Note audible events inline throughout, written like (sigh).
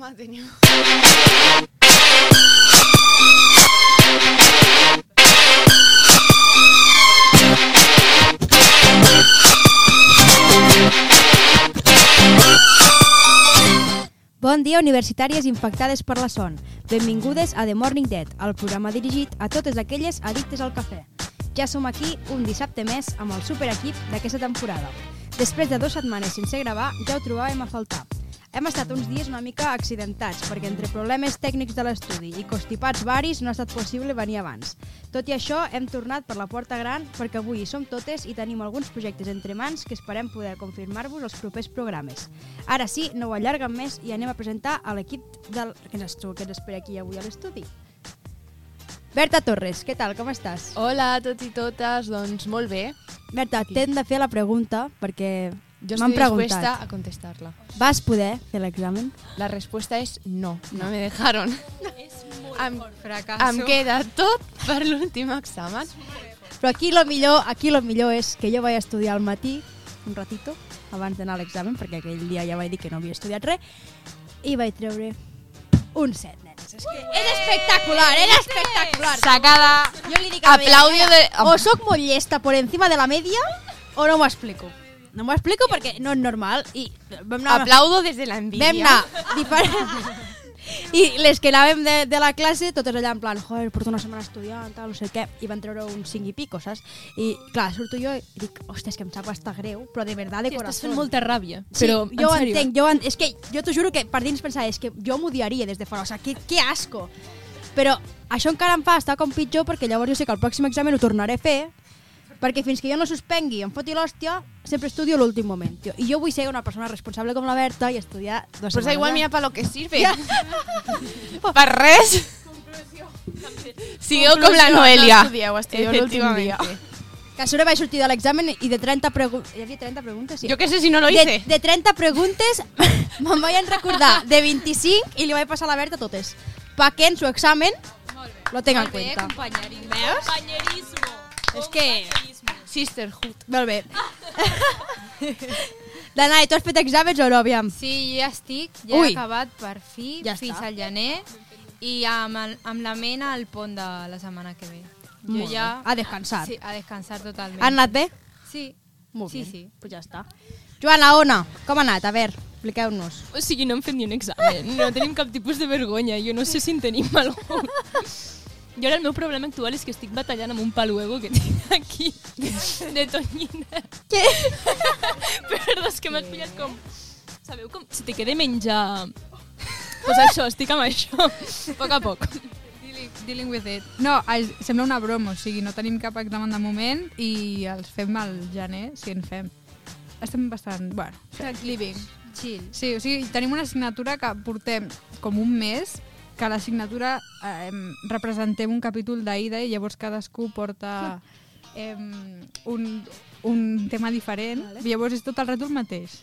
Matenio. Bon dia, universitàries infectades per la son. Benvingudes a The Morning Dead, el programa dirigit a totes aquelles addictes al cafè. Ja som aquí un dissabte més amb el superequip d'aquesta temporada. Després de dues setmanes sense gravar, ja ho trobàvem a faltar. Hem estat uns dies una mica accidentats, perquè entre problemes tècnics de l'estudi i constipats varis no ha estat possible venir abans. Tot i això, hem tornat per la porta gran perquè avui hi som totes i tenim alguns projectes entre mans que esperem poder confirmar-vos els propers programes. Ara sí, no ho allarguem més i anem a presentar a l'equip del... que ens, que ens espera aquí avui a l'estudi. Berta Torres, què tal, com estàs? Hola a tots i totes, doncs molt bé. Berta, t'hem de fer la pregunta perquè Jo estic dispuesta a contestarla. Vas poder fer l'examen? La respuesta es no, no me dejaron. Em, Fracaso. em queda tot per l'últim examen. Però aquí lo millor, aquí lo millor és que jo vaig estudiar al matí, un ratito, abans d'anar a l'examen, perquè aquell dia ja vaig dir que no havia estudiat res, i vaig treure un set, nenes. És que era espectacular, era espectacular. Sacada. Jo li dic a Aplaudio de- O soc molt llesta por encima de la media o no m'ho explico. No m'ho explico perquè no és normal. I vam anar, Aplaudo desde la envidia. vam anar diferents... I les que anàvem de, de la classe, totes allà en plan, joder, porto una setmana estudiant, tal, no sé què, i van treure un 5 i pico, saps? I clar, surto jo i dic, hòstia, és que em sap bastant greu, però de veritat, de corazón. fent molta ràbia. Sí, però, jo en sèrio, entenc, jo és que jo t'ho juro que per dins pensava, és que jo m'odiaria des de fora, o sigui, que, que asco. Però això encara em fa estar com pitjor perquè llavors jo sé que el pròxim examen ho tornaré a fer perquè fins que jo no suspengui i em foti l'hòstia, sempre estudio l'últim moment, tio. I jo vull ser una persona responsable com la Berta i estudiar dues Pues da igual, setmanes. mira para lo que sirve. (laughs) per res. Sigueu com la Noelia. No estudieu, estudieu l'últim dia. Que a sobre vaig sortir de l'examen i de 30 preguntes... Hi havia 30 preguntes? Sí. Yo qué sé si no lo de, hice. de 30 preguntes (laughs) me'n vaig recordar de 25 i li vaig passar a la Berta totes. Pa que en su examen lo tenga en cuenta. Veus? Companyerismo. És que... Sisterhood. Molt bé. (laughs) Danai, tu has fet exàmens o no, aviam? Sí, ja estic, ja Ui. he acabat per fi, Ja fins està. al gener, i amb, el, amb la mena al pont de la setmana que ve. Jo Molt ja... bé. A descansar. Sí, a descansar totalment. Han anat bé? Sí. Molt Sí, bé. sí. Pues ja està. Joana, Ona, com ha anat? A veure, expliqueu-nos. O sigui, no hem fet ni un examen. No tenim cap tipus de vergonya. Jo no sé si en tenim algun. (laughs) Jo ara el meu problema actual és que estic batallant amb un paluego que (laughs) tinc aquí de tonyina. Què? (laughs) Perdó, és que m'has pillat com... Sabeu com si te quede menjar... Pues això, estic amb això. A poc a poc. Dealing, dealing with it. No, es, sembla una broma, o sigui, no tenim cap examen de moment i els fem al gener, si en fem. Estem bastant, bueno, living. Chill. Sí, o sigui, tenim una assignatura que portem com un mes, que a l'assignatura eh, representem un capítol d'Aida i llavors cadascú porta eh, un, un tema diferent vale. i llavors és tot el rato el mateix.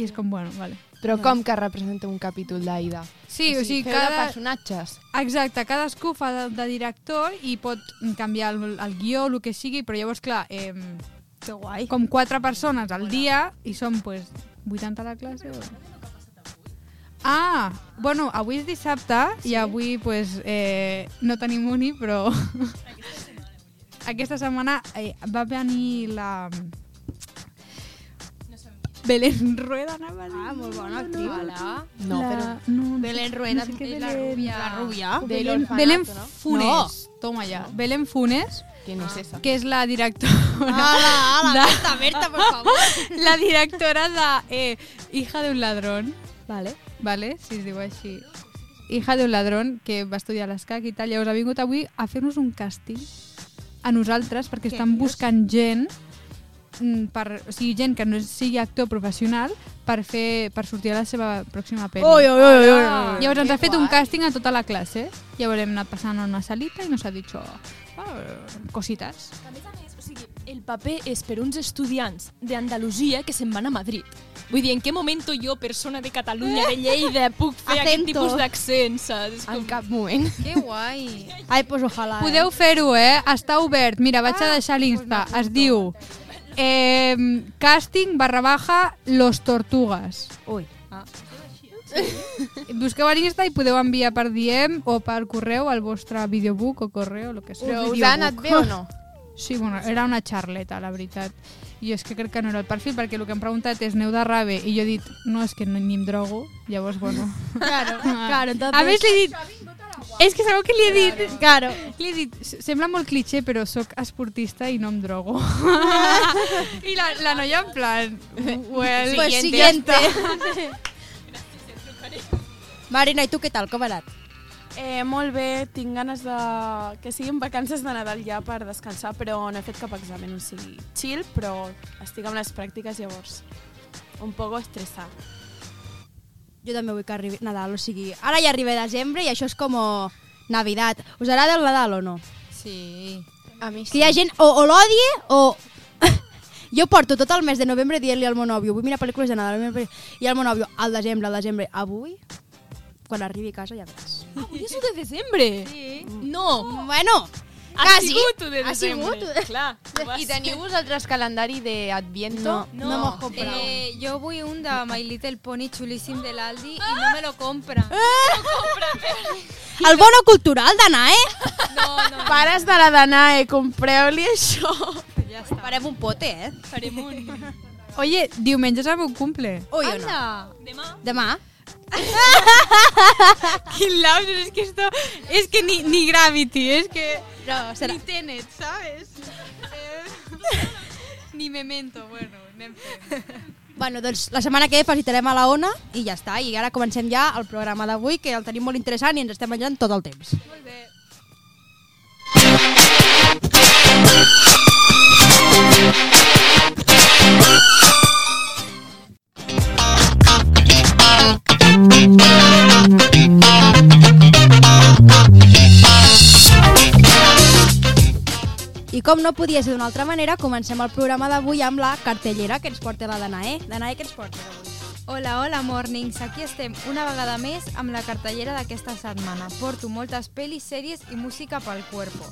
I és com, bueno, vale. Però com que representa un capítol d'Aida? Sí, o sigui, feu de cada... personatges. Exacte, cadascú fa de, de director i pot canviar el, el guió, el que sigui, però llavors, clar, eh, Que guai. com quatre persones al dia i som pues, 80 a la classe. O... Ah, bueno, avui és dissabte sí? i avui pues, eh, no tenim uni, però aquesta setmana eh, va venir la... Belén Rueda, anava a dir. Ah, molt bona actriu. No, la... però... No, Belén Rueda, no sé és la rubia. La rubia. De Belén, Belén no? Funes. Toma ya. Belén Funes, ¿Quién es esa? que és la directora... Ala, ala, (laughs) de- Berta, Berta, por favor. (laughs) la directora de eh, Hija de un ladrón, Vale. Vale? si es diu així. Hija de un ladrón, que va estudiar a l'ESCAC i tal. Llavors ha vingut avui a fer-nos un càsting a nosaltres perquè Què estan dius? buscant gent mm, per, o sigui, gent que no sigui actor professional per, fer, per sortir a la seva pròxima pel·li. Ui, ui, ui, ui, ui. Llavors ens Que ha fet un càsting a tota la classe. Llavors hem anat passant a una salita i nos ha dit ah, cositas. A més a més, sigui, el paper és per uns estudiants d'Andalusia que se'n van a Madrid. Vull dir, en què moment jo, persona de Catalunya, de Lleida, puc fer aquest Acento. tipus d'accent, saps? És En com... cap moment. Que guai. Ai, pues ojalà. Podeu fer-ho, eh? Està obert. Mira, vaig a deixar l'Insta. Es diu eh, casting barra baja los tortugas. Eh? Ui. Busqueu a l'Insta i podeu enviar per DM o per correu el vostre videobook o correu, el que sigui. Però us ha anat bé o no? (laughs) Sí, bueno, era una xarleta, la veritat. I és que crec que no era el perfil, perquè el que hem preguntat és neu de rave, i jo he dit, no, és que no, ni em drogo, llavors, bueno... (laughs) Claro, claro, entonces... A més, li he dit... És que sabeu què li he dit? Claro. Li he dit, sembla molt cliché, però sóc esportista i no em drogo. (laughs) I la, la noia en plan... Well, Pues siguiente. (laughs) Marina, i tu què tal? Com ha anat? Eh, molt bé, tinc ganes de... que siguin vacances de Nadal ja per descansar, però no he fet cap examen, o sigui, chill, però estic amb les pràctiques llavors. Un poco estressat. Jo també vull que arribi Nadal, o sigui, ara ja arriba desembre i això és com Navidad. Us agrada el Nadal o no? Sí. A mi És que hi ha gent o, o l'odie o... (laughs) jo porto tot el mes de novembre dient-li al meu nòvio vull mirar pel·lícules de Nadal, i al meu nòvio al desembre, al desembre, avui, quan arribi a casa ja veuràs. Avui és 1 de desembre. Sí. No, Bueno, ha quasi. sigut 1 de Ha desembre. sigut. Clar, I teniu vosaltres calendari d'Adviento? No, no, hemos comprado. Eh, jo vull un de My Little Pony xulíssim de l'Aldi i no me lo compra. El (laughs) bono cultural d'anar, eh? (laughs) No, no, Pares de la Danae, compreu-li això. ja està. Farem un pote, eh? Farem un... Oye, diumenge és el meu cumple. Ui, o no? Anda! Demà. Demà? (laughs) Quin lapsus, és que esto... És que ni, ni Gravity, és que... No. Ni Tenet, ¿sabes? Eh, (laughs) ni Memento, bueno, anem fent. Bueno, doncs la setmana que ve felicitarem a la Ona i ja està. I ara comencem ja el programa d'avui, que el tenim molt interessant i ens estem menjant tot el temps. Molt bé. I com no podia ser d'una altra manera, comencem el programa d'avui amb la cartellera que ens porta la Danae. Danae, què ens portes avui? Hola, hola, mornings. Aquí estem una vegada més amb la cartellera d'aquesta setmana. Porto moltes pel·lis, sèries i música pel cuerpo.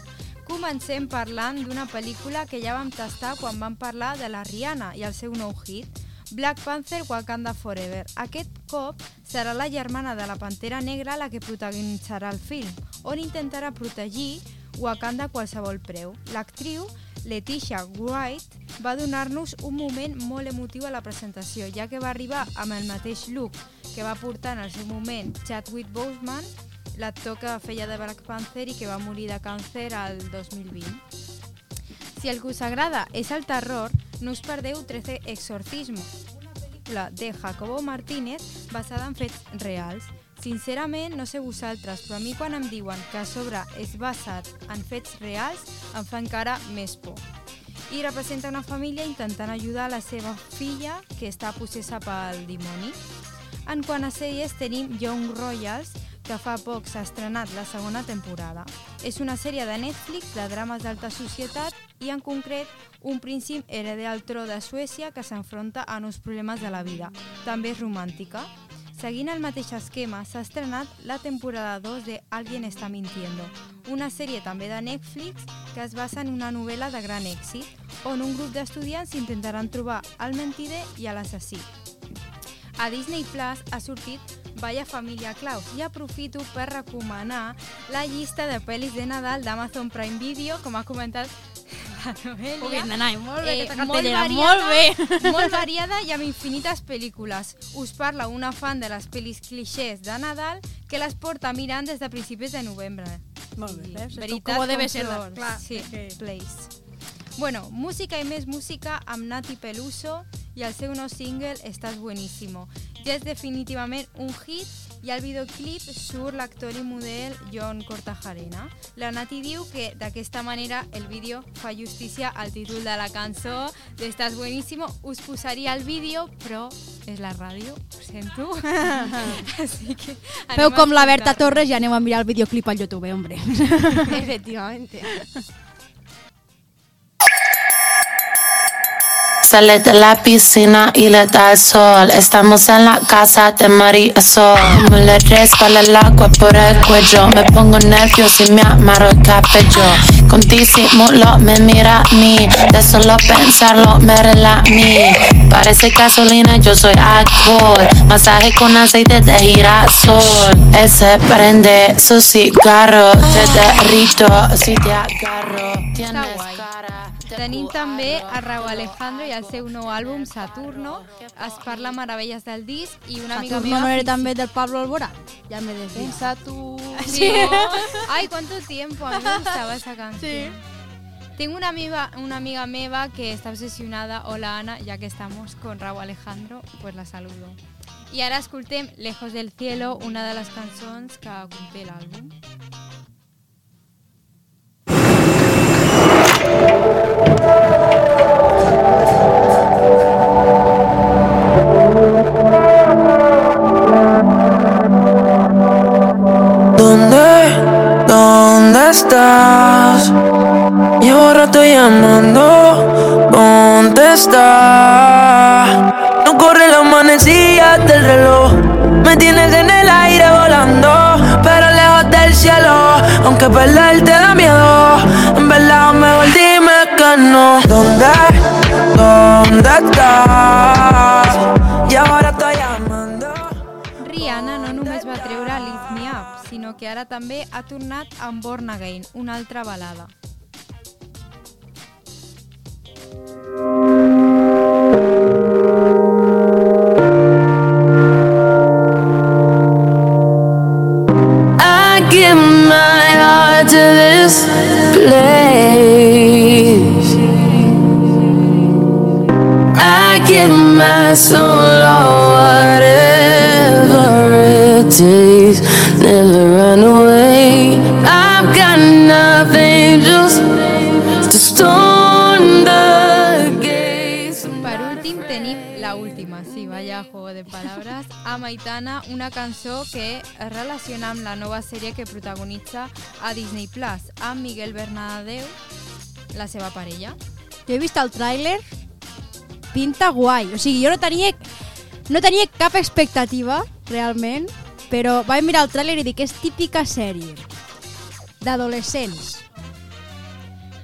Comencem parlant d'una pel·lícula que ja vam tastar quan vam parlar de la Rihanna i el seu nou hit, Black Panther Wakanda Forever. Aquest cop serà la germana de la Pantera Negra la que protagonitzarà el film, on intentarà protegir Wakanda a qualsevol preu. L'actriu Leticia Wright va donar-nos un moment molt emotiu a la presentació, ja que va arribar amb el mateix look que va portar en el seu moment Chadwick Boseman, l'actor que feia de Black Panther i que va morir de càncer al 2020. Si el que us agrada és el terror, no us perdeu 13 Exorcismo, una de Jacobo Martínez basada en fets reals. Sincerament, no sé vosaltres, però a mi quan em diuen que a sobre és basat en fets reals, em fa encara més por. I representa una família intentant ajudar la seva filla, que està possessa pel dimoni. En quant a sèries, tenim Young Royals, que fa poc s'ha estrenat la segona temporada. És una sèrie de Netflix de drames d'alta societat i, en concret, un príncip hereder al tro de Suècia que s'enfronta a nous problemes de la vida. També és romàntica. Seguint el mateix esquema, s'ha estrenat la temporada 2 de Alguien está mintiendo, una sèrie també de Netflix que es basa en una novel·la de gran èxit, on un grup d'estudiants intentaran trobar el mentider i a l'assassí. A Disney Plus ha sortit Vaya Família Claus i aprofito per recomanar la llista de pel·lis de Nadal d'Amazon Prime Video, com ha comentat la Noelia. Ui, Danae, molt bé, Eh, aquesta molt variada, molt bé. (laughs) molt variada i amb infinites pel·lícules. Us parla una fan de les pel·lis clixés de Nadal que les porta mirant des de principis de novembre. Molt bé, veus? És Veritat com debe ser, clar, Sí, que- Place. Bueno, música i més música amb Nati Peluso i el seu nou single Estàs buenísimo. Ja és definitivament un hit i al videoclip surt l'actor i model John Cortajarena. La Nati diu que d'aquesta manera el vídeo fa justícia al títol de la cançó d'Estàs buenísimo. Us posaria el vídeo, però és la ràdio, ho sento. (laughs) Així que Feu com la Berta. Torres i aneu a mirar el videoclip al YouTube, hombre. Efectivamente. (laughs) Sale de la piscina y le da el sol. Estamos en la casa de Marisol. Me le resbala el agua por el cuello. Me pongo nervioso y me amarro el cabello. Con disimulo me mira a mí. De solo pensarlo me relaja a mí. Parece gasolina, yo soy alcohol. Masaje con aceite de girasol. Ese prende su cigarro. Te derrito si te agarro. Tienes cara. Tenim també a Raúl Alejandro i el seu nou àlbum Saturno. Es parla meravelles del disc i una amiga Saturno meva... no era fins- també del Pablo Alborán. Ya me decía. Pensa tu... Sí. Ay, cuánto tiempo. A mí me gustaba esa canción. Tengo una amiga, una amiga meva que está obsesionada. Hola Ana, ya que estamos con Raúl Alejandro, pues la saludo. I ara escoltem Lejos del Cielo, una de les cançons que conté l'àlbum. ¿Dónde? Estás? Llevo rato llamando. Contesta. No corre la manecilla del reloj. Me tienes en el aire volando, pero lejos del cielo. Aunque perderte da miedo, en verdad mejor dime que no. ¿Dónde? ¿Dónde estás? Sinó que ara també ha tornat amb Born Again, una altra balada. I give my heart to this place. I give my soul or whatever it takes. Never run away. I've got nothing just to storm the gates. Per últim tenim la última, sí, vaya juego de palabras, a Maitana, una cançó que es relaciona amb la nova sèrie que protagonitza a Disney Plus, amb Miguel Bernadeu, la seva parella. Jo he vist el tràiler, pinta guai. O sigui, jo no tenia, no tenia cap expectativa, realment, però vaig mirar el tràiler i dic, és típica sèrie d'adolescents.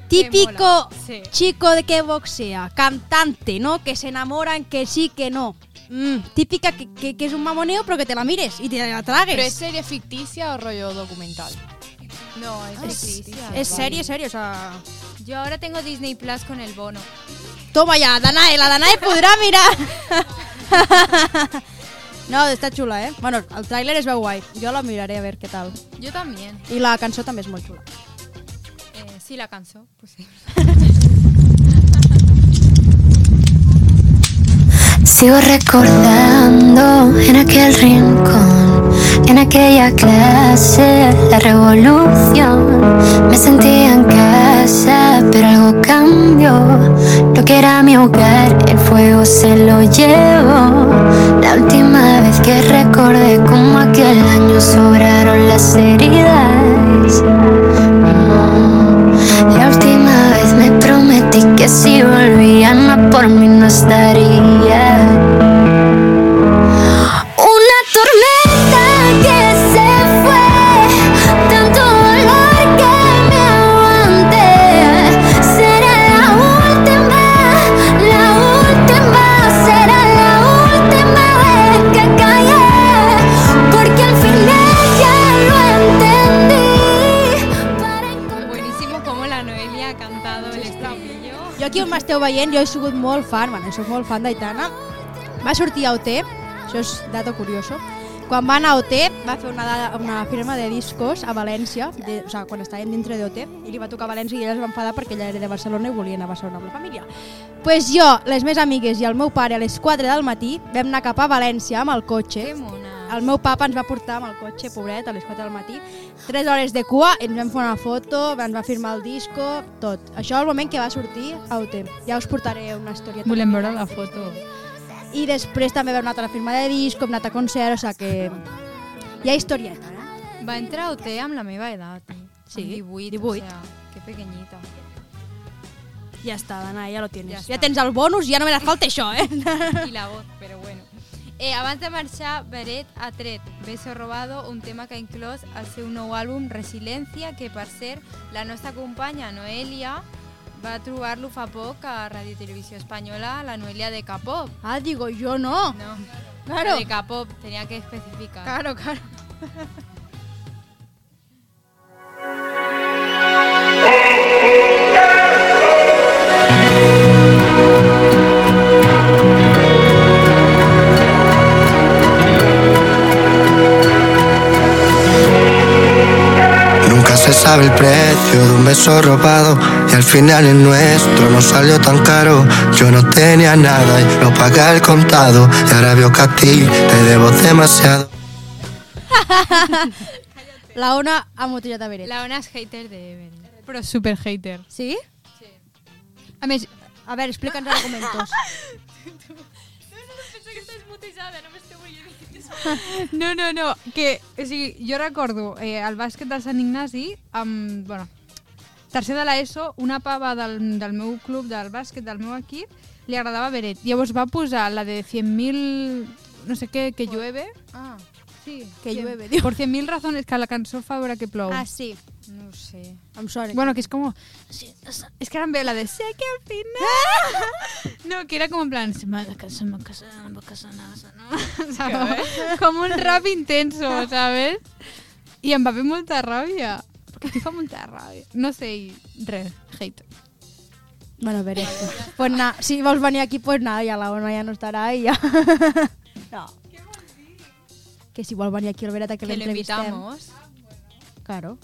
Típico sí. chico de que boxea, cantante, ¿no? Que se enamoran, que sí, que no. Mm, típica que, que, que es un mamoneo, pero que te la mires y te la tragues. ¿Pero es serie ficticia o rollo documental? No, es ficticia. Es serie, serie, o sea... Yo ahora tengo Disney Plus con el bono. Toma ya, Danae, la Danae podrà mirar. (laughs) no, està xula, eh? Bueno, el tràiler es veu guai. Jo la miraré a veure què tal. Yo también. I la cançó també és molt xula. Eh, sí, la cançó. Pues (laughs) Sigo recordando en aquel rincón, en aquella clase, la revolución. Me sentía en casa, pero algo cambió. Lo que era mi hogar, el fuego se lo llevó. La última vez que recordé como aquel año sobraron las heridas. Veient, jo he sigut molt fan, bueno, soc molt fan d'Aitana. Va sortir a OT, això és dato curioso. Quan va anar a OT, va fer una, una firma de discos a València, de, o sigui, quan estàvem dintre d'OT, i li va tocar a València i ella es va enfadar perquè ella era de Barcelona i volia anar a Barcelona amb la família. pues jo, les meves amigues i el meu pare a les 4 del matí vam anar cap a València amb el cotxe. Que mona. El meu papa ens va portar amb el cotxe, pobret, a les 4 del matí. 3 hores de cua, ens vam fer una foto, ens va firmar el disco, tot. Això el moment que va sortir a UT. Ja us portaré una història. Volem veure la foto. I després també vam anar a la firma de disco, hem anat a concert, o sigui que hi ha historieta, eh? Va entrar a OT amb la meva edat. Sí, amb 18, 18. O sea, que pequeñita. Ja està, Dana, ja lo tienes. Ja Ja, tens el bonus, ja no me falta això, eh? Y la voz, pero bueno. Eh, abans de marxar, Beret ha tret Beso Robado, un tema que ha inclòs al seu nou àlbum Resilència, que per cert, la nostra companya Noelia va trobar-lo fa poc a Radio Televisió Espanyola, la Noelia de Capop. Ah, digo, yo no. No, Claro. la de Capop, tenia que especificar. Claro, claro. (laughs) se sabe el precio de un beso robado y al final el nuestro no salió tan caro. Yo no tenía nada y lo pagué al contado y ahora veo que a ti te debo demasiado. (laughs) La Ona ha motillat a Beret. La Ona és hater de Beret. Però super hater. Sí? A més, A ver, explica'ns argumentos. (laughs) no, no, no, que, (laughs) o sigui, jo recordo eh, el bàsquet del Sant Ignasi, amb, bueno, tercer de l'ESO, una pava del, del meu club del bàsquet, del meu equip, li agradava Beret. Llavors va posar la de 100.000, no sé què, que llueve. Ah, Sí, Que cien- llueve, diu. Por 100.000 razones, que la cançó fa veure que plou. Ah, sí. no sé. Em sona. Bueno, que es como... Es que era en vez la de sé que al final... (laughs) No, que era como en plan... Se me va a casar, me va a casar, me va a casar, no, ¿sabes? (laughs) (laughs) Como un rap intenso, ¿sabes? I em va fer molta ràbia. Perquè a mi fa molta ràbia. No sé, i res, hate. Bueno, Beret. pues nada, si vols venir aquí, pues nada, ya la Ona ya no estará y ya. Que si vol venir aquí al Beret a que Que l'entrevistem. invitamos. Claro.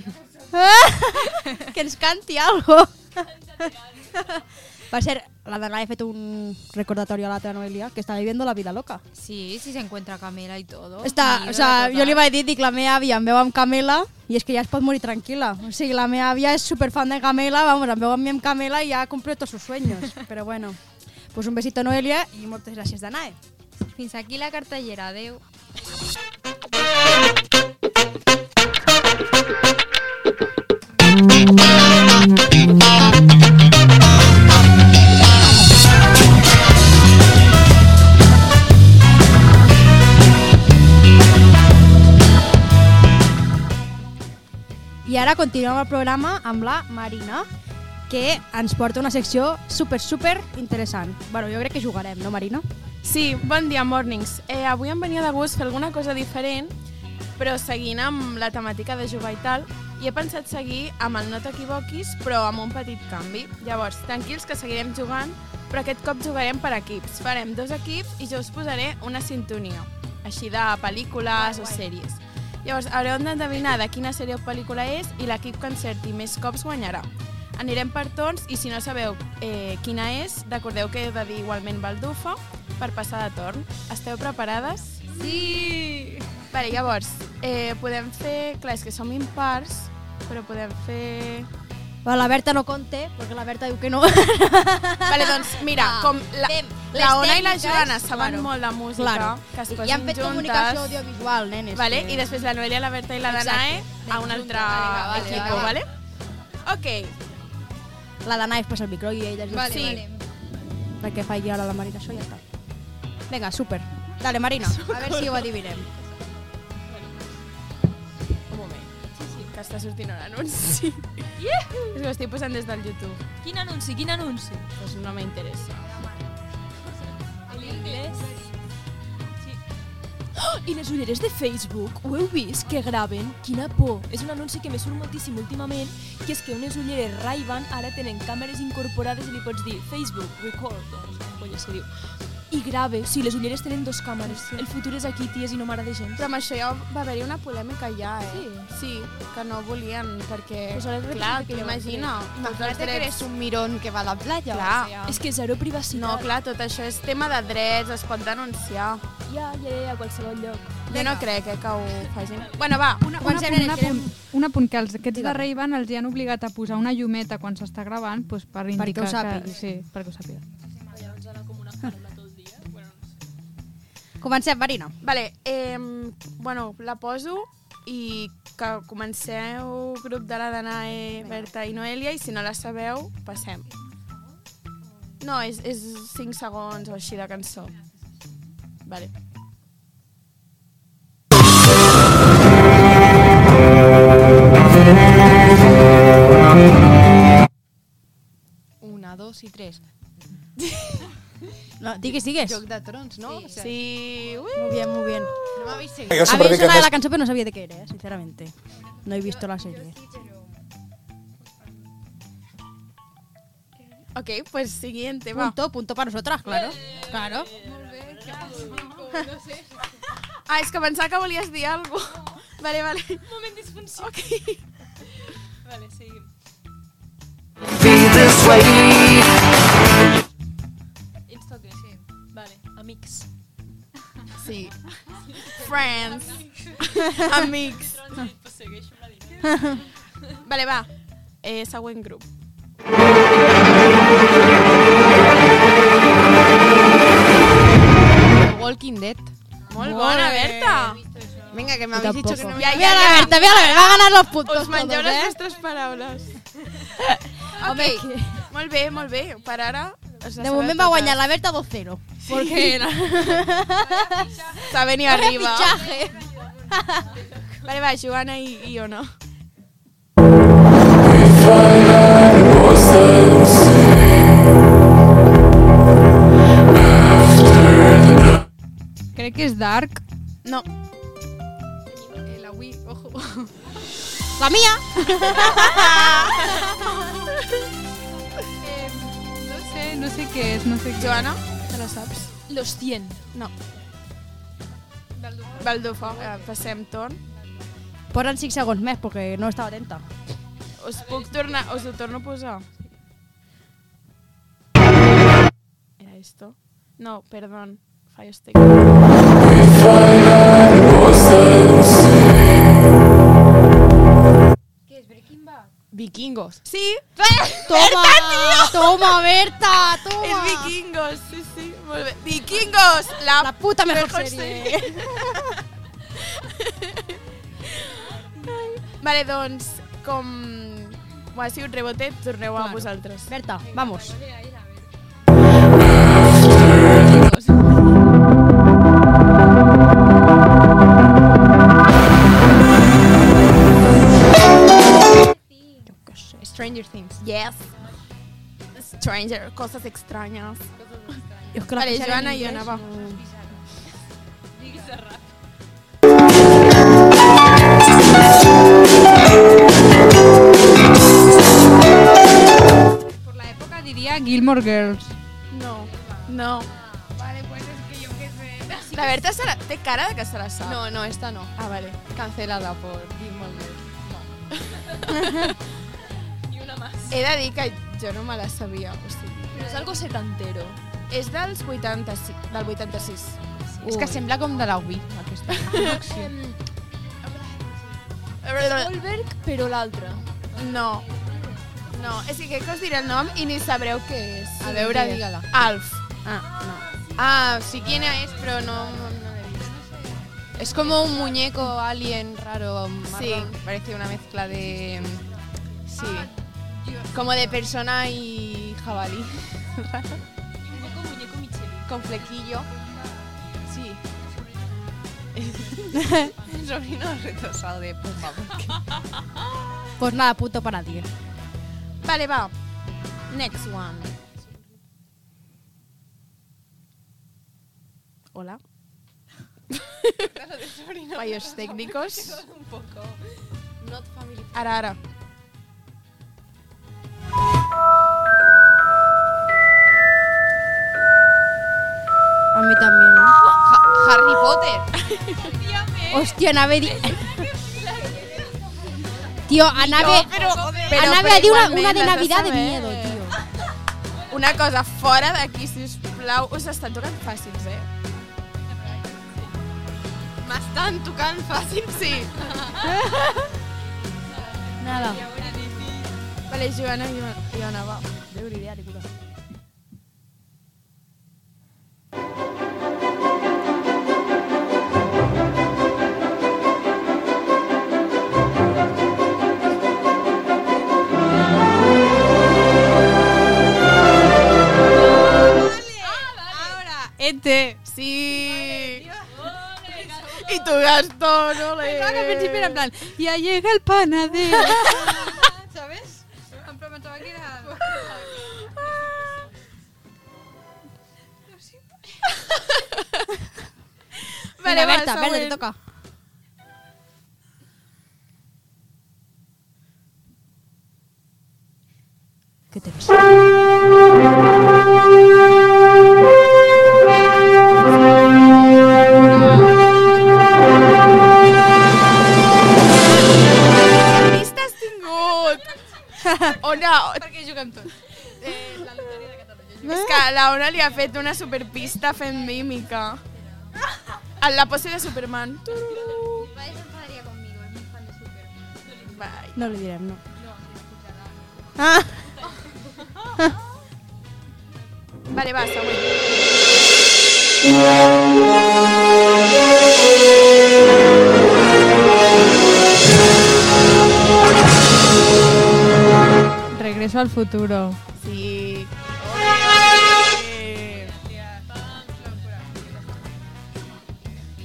(laughs) que ens canti algo. (laughs) Per cert, la Dana ha fet un recordatorio a la teva Noelia que està viviendo la vida loca. Sí, si se encuentra Camela y todo. Està, o sea, jo li vaig dir, dic, la meva àvia em veu amb Camela i és que ja es pot morir tranquil·la. O sigui, la meva àvia és superfan de Camela, vamos, em veu amb mi amb Camela i ja ha complit tots sus sueños. (laughs) Però bueno, pues un besito Noelia i moltes gràcies Danae. Fins aquí la cartellera, adeu. I ara continuem el programa amb la Marina, que ens porta una secció super, super interessant. Bueno, jo crec que jugarem, no, Marina? Sí, bon dia, mornings. Eh, avui em venia de gust fer alguna cosa diferent, però seguint amb la temàtica de jugar i tal, i he pensat seguir amb el No t'equivoquis, però amb un petit canvi. Llavors, tranquils que seguirem jugant, però aquest cop jugarem per equips. Farem dos equips i jo us posaré una sintonia, així de pel·lícules o sèries. Llavors, haureu d'endevinar de quina sèrie o pel·lícula és i l'equip que encerti més cops guanyarà. Anirem per torns i si no sabeu eh, quina és, recordeu que heu de dir igualment baldufa per passar de torn. Esteu preparades? Sí! Vale, llavors, eh, podem fer... Clar, és que som impars, però podem fer... Bueno, la Berta no conté, perquè la Berta diu que no. Vale, doncs mira, Ah, com la, fem la Ona i la Joana saben claro, molt de música, claro. que es I posin han fet juntes, comunicació audiovisual, nenes. Vale? que- I després la Noelia, la Berta i la. Danae a un altre. Vale, vale. vale? Ok, La Danae es passa el micro i ella Vale, Sí. vale. perquè faci ara la Marina això ja està. Vinga, súper. Dale, Marina, a veure si ho adivinem. (laughs) un moment. Sí, sí, que està sortint un anunci. (laughs) Yeah! És que ho estic posant des del YouTube. Quin anunci, quin anunci? Pues no me interesa. En inglès? Oh, I les ulleres de Facebook, ho heu vist? Que graven? Quina por! És un anunci que me surt moltíssim últimament, que és que unes ulleres Ray-Ban ara tenen càmeres incorporades i li pots dir Facebook, record, doncs, com se diu. I grave, sí, les ulleres tenen dos càmeres. El futur és aquí, ties, i no m'agrada gens. Però amb això ja va haver-hi una polèmica ja, eh? Sí? Sí, que no volien, perquè... Pues clar, que imagina, Imagínate que drets... eres un mirón que va a la playa. Clar. O sea, És que zero privacitat. No, clar, tot això és tema de drets, es pot denunciar. Ja, ja, ja, a qualsevol lloc. Jo no crec eh, que ho facin. Bueno, va, Una, un, Comencem, apunt, un, nenes, apunt, un apunt, que els, aquests de. Ray-Ban els hi han obligat a posar una llumeta quan s'està gravant pues, per indicar ho sàpiguis. Que, sí, perquè ho sàpiga. Comencem, Marina. Vale, eh, bueno, la poso i que comenceu grup de la Danae, Berta i Noelia i si no la sabeu, passem. No, és, és 5 segons o així de cançó. Vale. Una, dos i tres. (laughs) No, digues, digues. Joc de trons, no? O sea, Sí, ui. Muy bien, muy bien. No m'habéis seguit. Yo A siempre mí me vi que sonaba antes- la canción, pero no sabía de qué era, eh, sinceramente. No he visto la serie. Ok, pues siguiente, va. Punto, punto para nosotras, claro. Claro. Ah, és que pensava que volies dir alguna cosa. Vale, vale. Moment disfunció. Ok. Vale, seguim. Amics. Sí. (laughs) Friends. (laughs) Dinàmica. (laughs) Vale, va. Eh, següent grup. Walking Dead. Molt bona, Berta. Venga, que habéis dicho que no... Ja, ja, la. Berta, mira la Berta, va a ganar los puntos. Us mengeu les vostres paraules. Ok, molt bé, molt bé. Per ara... us de les moment sabeu va totes. guanyar la Berta 2-0. Porque era Saben i arriba. fichaje. (laughs) Vale, va, Joana i, i Ona. Crec que és Dark. No. Eh, la Wii, ojo. La mía. (laughs) No sé, què és, no sé què. Joana, te la saps? Los 100. No. Baldufa, eh, passem torn. Posen 5 segons més, perquè no estava atenta. Us puc tornar, us ho torno a posar? Era esto? No, perdón. Fallo este. Vikingos. Sí, (laughs) Toma, toma, Berta, toma. Vikingos, sí, sí. Vikingos, la, La puta mejor, mejor serie. serie. (laughs) vale, doncs, com ho ha sigut rebotet, torneu a vosaltres. Berta, vamos. Stranger Things. Yes. Stranger, cosas extrañas. Que la Vale, Joana i inglés Ona, va. no- Por la època diria Gilmore Girls. No, no. Vale, pues es que yo qué sé. (laughs) La se la, té cara de que se la sap. No, no, esta no. Ah, vale. Cancelada por Gilmore Girls. Más. (laughs) He de dir que jo no me la sabia. O sigui, Pero es algo setantero. és dels 80, del 86. És que sembla com de la Wii, aquesta. (laughs) Goldberg, però l'altre. No. No, és que crec que us diré el nom i ni sabreu què és. A veure, digue-la. Alf. Ah, no. Ah, sí quién es, pero no, no, no la he visto. Es como un muñeco alien raro, marrón. Sí. Parece una mezcla de... Sí. Como de persona y jabalí. Un poco muñeco Michelin. Con flequillo. Sí. Un (laughs) sobrino retrasado de Pumba. Pues nada, punto para ti. Vale, va. Next one. Hola. Fallos técnicos. (laughs) Un poco. Not family. Ara, ara. A mí también, ¿no? Ha- Harry Potter. (laughs) Hòstia, anava a dir... Tio, anava, Però, anava a dir una, igualment una de l'has Navidad de saber. miedo, tio. Una cosa, fora d'aquí, sisplau. Us estan tocant fàcils, eh? M'estan tocant fàcil. Sí. Nada. Vale, Joana i i Ona, va. Déu idea, de puta. E.T. Sí. pastor, ole. Pensava que al principi era en plan, ja llega el panadero. (laughs) (laughs) Vale, Vinga, va, Berta, Berta, següent. te toca. Què tens? Pista has tingut? Ona, Perquè juguem tots. És que la Ona li ha fet una superpista fent mímica. En la pose de Superman. Tururú. No li direm, no. Vale, va, següent. Regreso al futuro. Sí.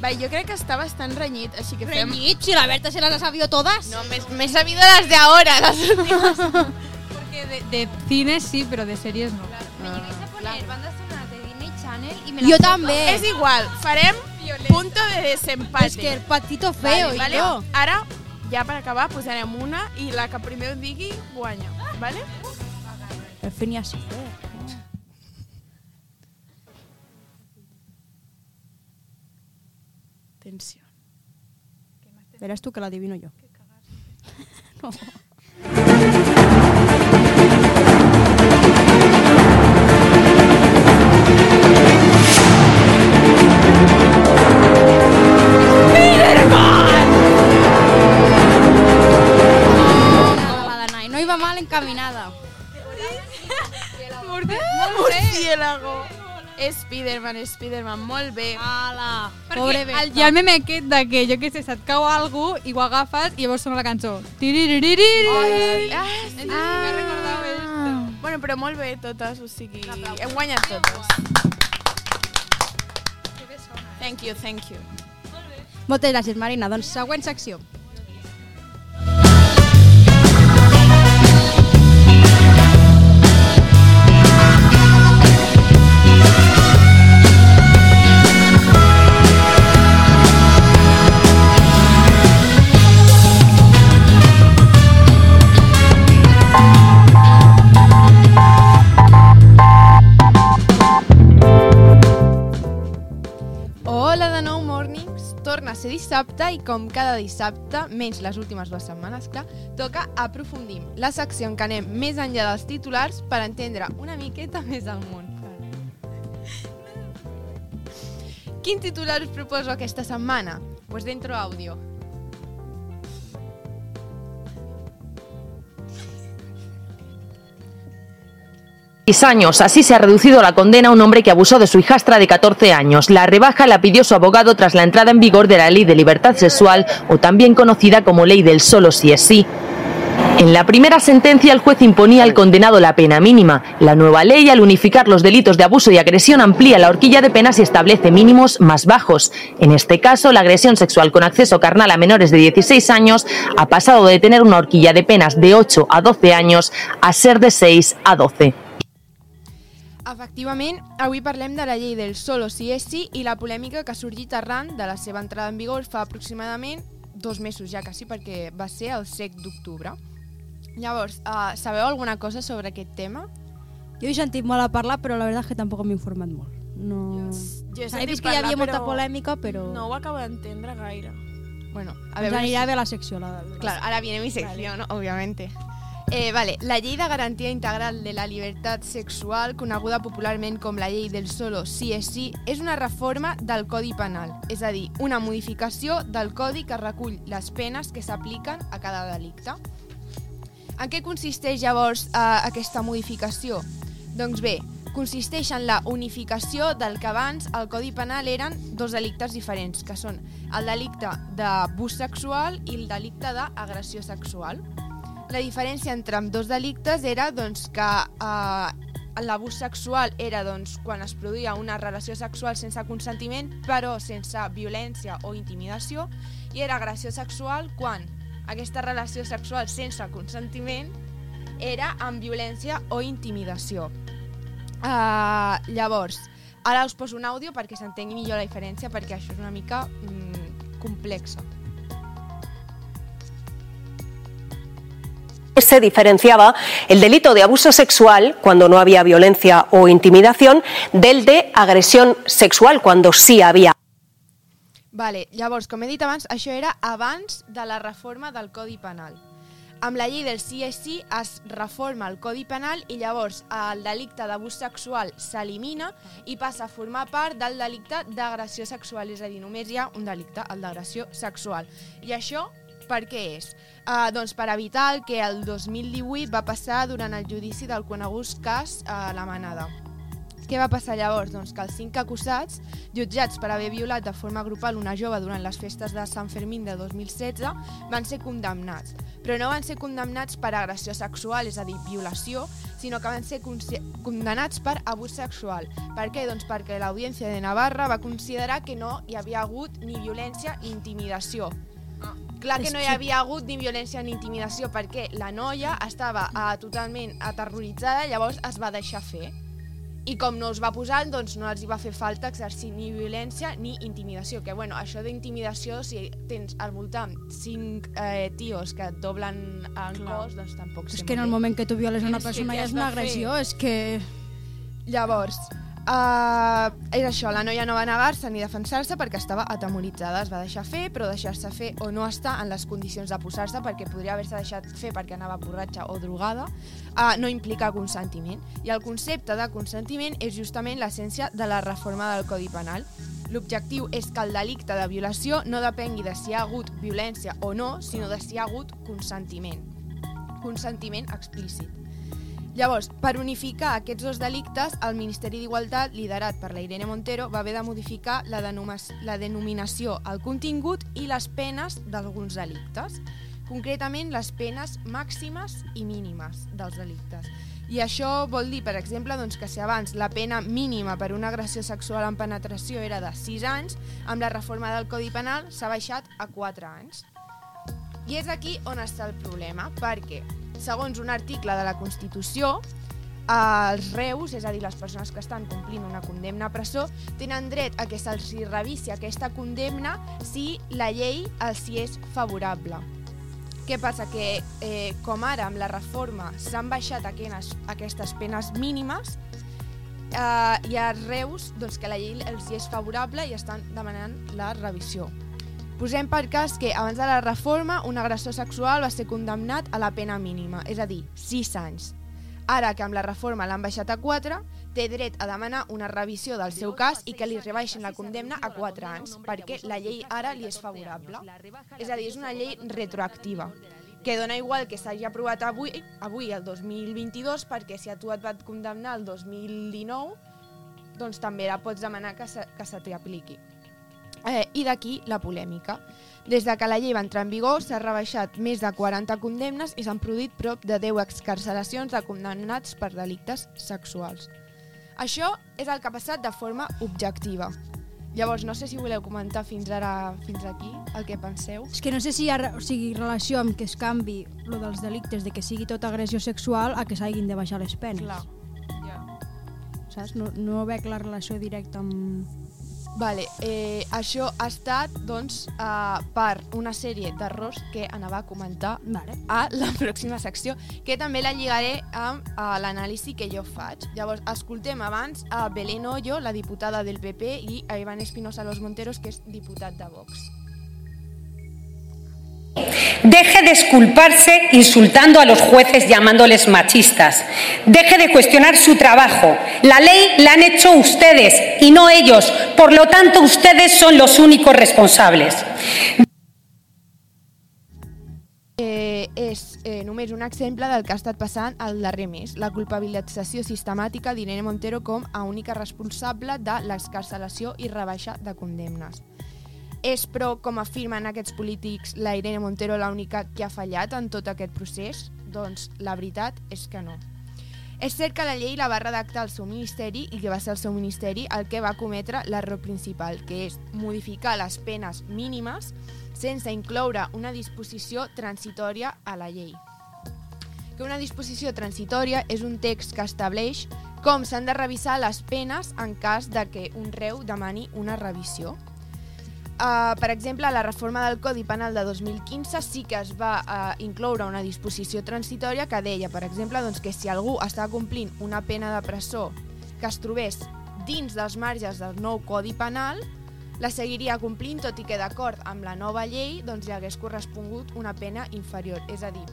Va, jo crec que està bastant renyit, així que fem... Renyit, si la Berta se las ha sabido todas. No, me, me he sabido las de ahora, las últimas. (laughs) Porque de, de cine sí, pero de series no. Me llegáis a poner bandas sonoras de Disney Channel y me Jo las sé també. És igual, farem punto de desempate. És que el patito feo vale, i vale? jo. Ara, ja per acabar, posarem una i la que primer ho digui guanya, vale? El Phineas i Fer. Atenció. Verás tú que la adivino yo. No. Mal encaminada. Spiderman, Spiderman, molt bé. Ala, pobre el, Berta. hi ha el meme aquest de que, jo què sé, se't cau algú i ho agafes i llavors sona la cançó. Tiririririri. Ah, Entonces, me recordava esto. Bueno, però molt bé totes, o sigui, hem guanyat totes. Thank you, thank you. Moltes gràcies, Marina. Doncs següent secció. Dissabte i com cada dissabte, menys les últimes dues setmanes, clar, toca aprofundim la secció en què anem més enllà dels titulars per entendre una miqueta més el món. Quin titular us proposo aquesta setmana? Pues dentro audio. Años. Así se ha reducido la condena a un hombre que abusó de su hijastra de 14 años. La rebaja la pidió su abogado tras la entrada en vigor de la Ley de Libertad Sexual, o también conocida como Ley del Solo si es sí. En la primera sentencia, el juez imponía al condenado la pena mínima. La nueva ley, al unificar los delitos de abuso y agresión, amplía la horquilla de penas y establece mínimos más bajos. En este caso, la agresión sexual con acceso carnal a menores de 16 años ha pasado de tener una horquilla de penas de 8 a 12 años a ser de 6 a 12. Efectivament, avui parlem de la llei del solo si és sí i la polèmica que ha sorgit arran de la seva entrada en vigor fa aproximadament dos mesos ja quasi perquè va ser el sec d'octubre. Llavors, uh, sabeu alguna cosa sobre aquest tema? Jo he sentit molt a parlar, però la veritat és que tampoc m'he informat molt. No... Jo he he sentit vist que hi havia molta polèmica, però... No ho acabo d'entendre gaire. Bueno, a Ens veure... anirà bé la secció. La... Claro, ahora viene mi sección, ¿no? obviamente. Eh, vale, la llei de garantia integral de la llibertat sexual, coneguda popularment com la llei del solo sí és sí, és una reforma del Codi Penal, és a dir, una modificació del codi que recull les penes que s'apliquen a cada delicte. En què consisteix llavors eh, aquesta modificació? Doncs bé, consisteix en la unificació del que abans al Codi Penal eren dos delictes diferents, que són el delicte d'abús sexual i el delicte d'agressió sexual. La diferència entre amb dos delictes era doncs, que eh, l'abús sexual era doncs, quan es produïa una relació sexual sense consentiment, però sense violència o intimidació, i era agressió sexual quan aquesta relació sexual sense consentiment era amb violència o intimidació. Uh, llavors, ara us poso un àudio perquè s'entengui millor la diferència, perquè això és una mica mm, complexa. Se diferenciaba el delito de abuso sexual, cuando no había violencia o intimidación, del de agresión sexual, cuando sí había. Vale, llavors, com he dit abans, això era abans de la reforma del Codi Penal. Amb la llei del sí es reforma el Codi Penal i llavors el delicte d'abús sexual s'elimina i passa a formar part del delicte d'agressió sexual, és a dir, només hi ha un delicte, el d'agressió sexual. I això per què és? Uh, doncs per evitar el que el 2018 va passar durant el judici del conegut cas uh, La Manada. Què va passar llavors? Doncs que els cinc acusats, jutjats per haver violat de forma grupal una jove durant les festes de Sant Fermín de 2016, van ser condemnats. Però no van ser condemnats per agressió sexual, és a dir, violació, sinó que van ser condemnats per abús sexual. Per què? Doncs perquè l'Audiència de Navarra va considerar que no hi havia hagut ni violència ni intimidació. Clar que no hi havia hagut ni violència ni intimidació perquè la noia estava uh, totalment aterroritzada, llavors es va deixar fer. I com no els va posar, doncs no els hi va fer falta exercir ni violència ni intimidació. Que bueno, això d'intimidació, si tens al voltant cinc eh, tios que et doblen el Clar. cos, doncs tampoc És que en el moment que tu violes una persona ja és una de fer? agressió, és que... Llavors, uh, és això, la noia no va negar-se ni defensar-se perquè estava atemoritzada, es va deixar fer, però deixar-se fer o no estar en les condicions de posar-se, perquè podria haver-se deixat fer perquè anava borratxa o drogada, uh, no implica consentiment. I el concepte de consentiment és justament l'essència de la reforma del Codi Penal. L'objectiu és que el delicte de violació no depengui de si hi ha hagut violència o no, sinó de si hi ha hagut consentiment. Consentiment explícit. Llavors, per unificar aquests dos delictes, el Ministeri d'Igualtat, liderat per la Irene Montero, va haver de modificar la, la denominació, el contingut i les penes d'alguns delictes. Concretament, les penes màximes i mínimes dels delictes. I això vol dir, per exemple, doncs, que si abans la pena mínima per una agressió sexual en penetració era de 6 anys, amb la reforma del Codi Penal s'ha baixat a 4 anys. I és aquí on està el problema, perquè, segons un article de la Constitució, els reus, és a dir, les persones que estan complint una condemna a presó, tenen dret a que se'ls revisi aquesta condemna si la llei els hi és favorable. Què passa? Que eh, com ara amb la reforma s'han baixat aquenes, aquestes penes mínimes, eh, hi ha reus doncs, que la llei els hi és favorable i estan demanant la revisió. Posem per cas que abans de la reforma un agressor sexual va ser condemnat a la pena mínima, és a dir, 6 anys. Ara que amb la reforma l'han baixat a 4, té dret a demanar una revisió del seu cas i que li rebaixin la condemna a 4 anys, perquè la llei ara li és favorable. És a dir, és una llei retroactiva que dona igual que s'hagi aprovat avui, avui el 2022, perquè si a tu et van condemnar el 2019, doncs també la pots demanar que se, que se t'hi apliqui. Eh, I d'aquí la polèmica. Des de que la llei va entrar en vigor s'ha rebaixat més de 40 condemnes i s'han produït prop de 10 excarceracions de condemnats per delictes sexuals. Això és el que ha passat de forma objectiva. Llavors, no sé si voleu comentar fins ara, fins aquí, el que penseu. És que no sé si hi ha o sigui, relació amb que es canvi lo dels delictes de que sigui tota agressió sexual a que s'hagin de baixar les penes. Clar. Saps? No, no veig la relació directa amb... Vale, eh, això ha estat doncs, uh, per una sèrie d'errors que anava a comentar vale. a la (laughs) pròxima secció, que també la lligaré amb uh, l'anàlisi que jo faig. Llavors, escoltem abans a Belén Hoyo, la diputada del PP, i a Iván Espinosa Los Monteros, que és diputat de Vox. Deje de esculparse insultando a los jueces llamándoles machistas. Deje de cuestionar su trabajo. La ley la han hecho ustedes y no ellos. Por lo tanto, ustedes son los únicos responsables. Eh, és eh, només un exemple del que ha estat passant el darrer mes, la culpabilització sistemàtica d'Irene Montero com a única responsable de l'excarcelació i rebaixa de condemnes. És, però, com afirmen aquests polítics, la Irene Montero l'única que ha fallat en tot aquest procés? Doncs la veritat és que no. És cert que la llei la va redactar el seu ministeri i que va ser el seu ministeri el que va cometre l'error principal, que és modificar les penes mínimes sense incloure una disposició transitòria a la llei. Que una disposició transitòria és un text que estableix com s'han de revisar les penes en cas de que un reu demani una revisió. Uh, per exemple, la reforma del Codi Penal de 2015 sí que es va uh, incloure una disposició transitòria que deia, per exemple, doncs, que si algú estava complint una pena de presó que es trobés dins dels marges del nou Codi Penal, la seguiria complint, tot i que d'acord amb la nova llei doncs, li hagués correspongut una pena inferior. És a dir,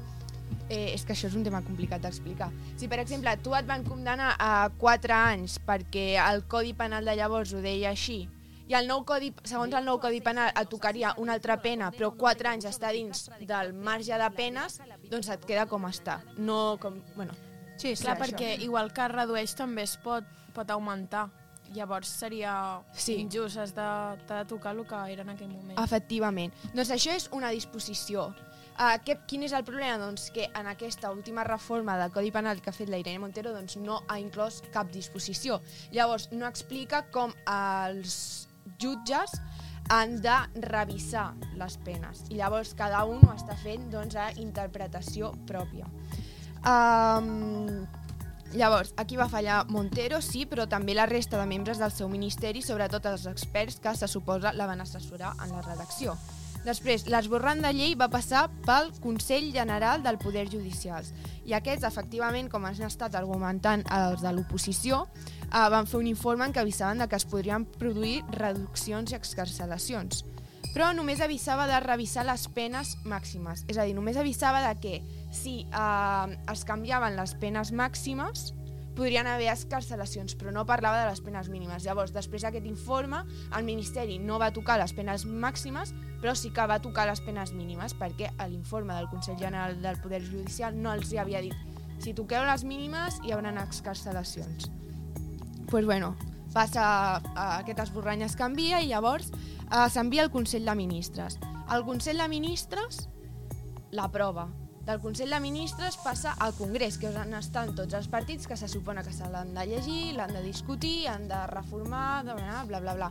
eh, és que això és un tema complicat d'explicar. Si, per exemple, tu et van condemnar a 4 anys perquè el Codi Penal de llavors ho deia així, i el nou codi, segons el nou Codi Penal et tocaria una altra pena, però 4 anys està dins del marge de penes, doncs et queda com està. No com... Bueno, Sí, clar, perquè igual que es redueix també es pot, pot augmentar. Llavors seria Sí. injust, has de, t'ha de tocar el que era en aquell moment. Efectivament. Doncs això és una disposició. Uh, què, quin és el problema? Doncs que en aquesta última reforma del Codi Penal que ha fet la Irene Montero doncs no ha inclòs cap disposició. Llavors, no explica com els jutges han de revisar les penes. I llavors cada un ho està fent doncs, a interpretació pròpia. Um, Llavors, aquí va fallar Montero, sí, però també la resta de membres del seu ministeri, sobretot els experts que se suposa la van assessorar en la redacció. Després, l'esborrant de llei va passar pel Consell General del Poder Judicial i aquests, efectivament, com han estat argumentant els de l'oposició, eh, van fer un informe en què avisaven de que es podrien produir reduccions i excarcelacions. Però només avisava de revisar les penes màximes. És a dir, només avisava de que si eh, es canviaven les penes màximes, podrien haver escarcelacions, però no parlava de les penes mínimes. Llavors, després d'aquest informe, el Ministeri no va tocar les penes màximes, però sí que va tocar les penes mínimes, perquè a l'informe del Consell General del Poder Judicial no els hi havia dit si toqueu les mínimes hi haurà excarcelacions. Doncs pues bueno, passa, eh, aquest esborrany es canvia i llavors eh, s'envia al Consell de Ministres. El Consell de Ministres l'aprova. Del Consell de Ministres passa al Congrés, que és on estan tots els partits que se supone que se l'han de llegir, l'han de discutir, han de reformar, de bla, bla, bla.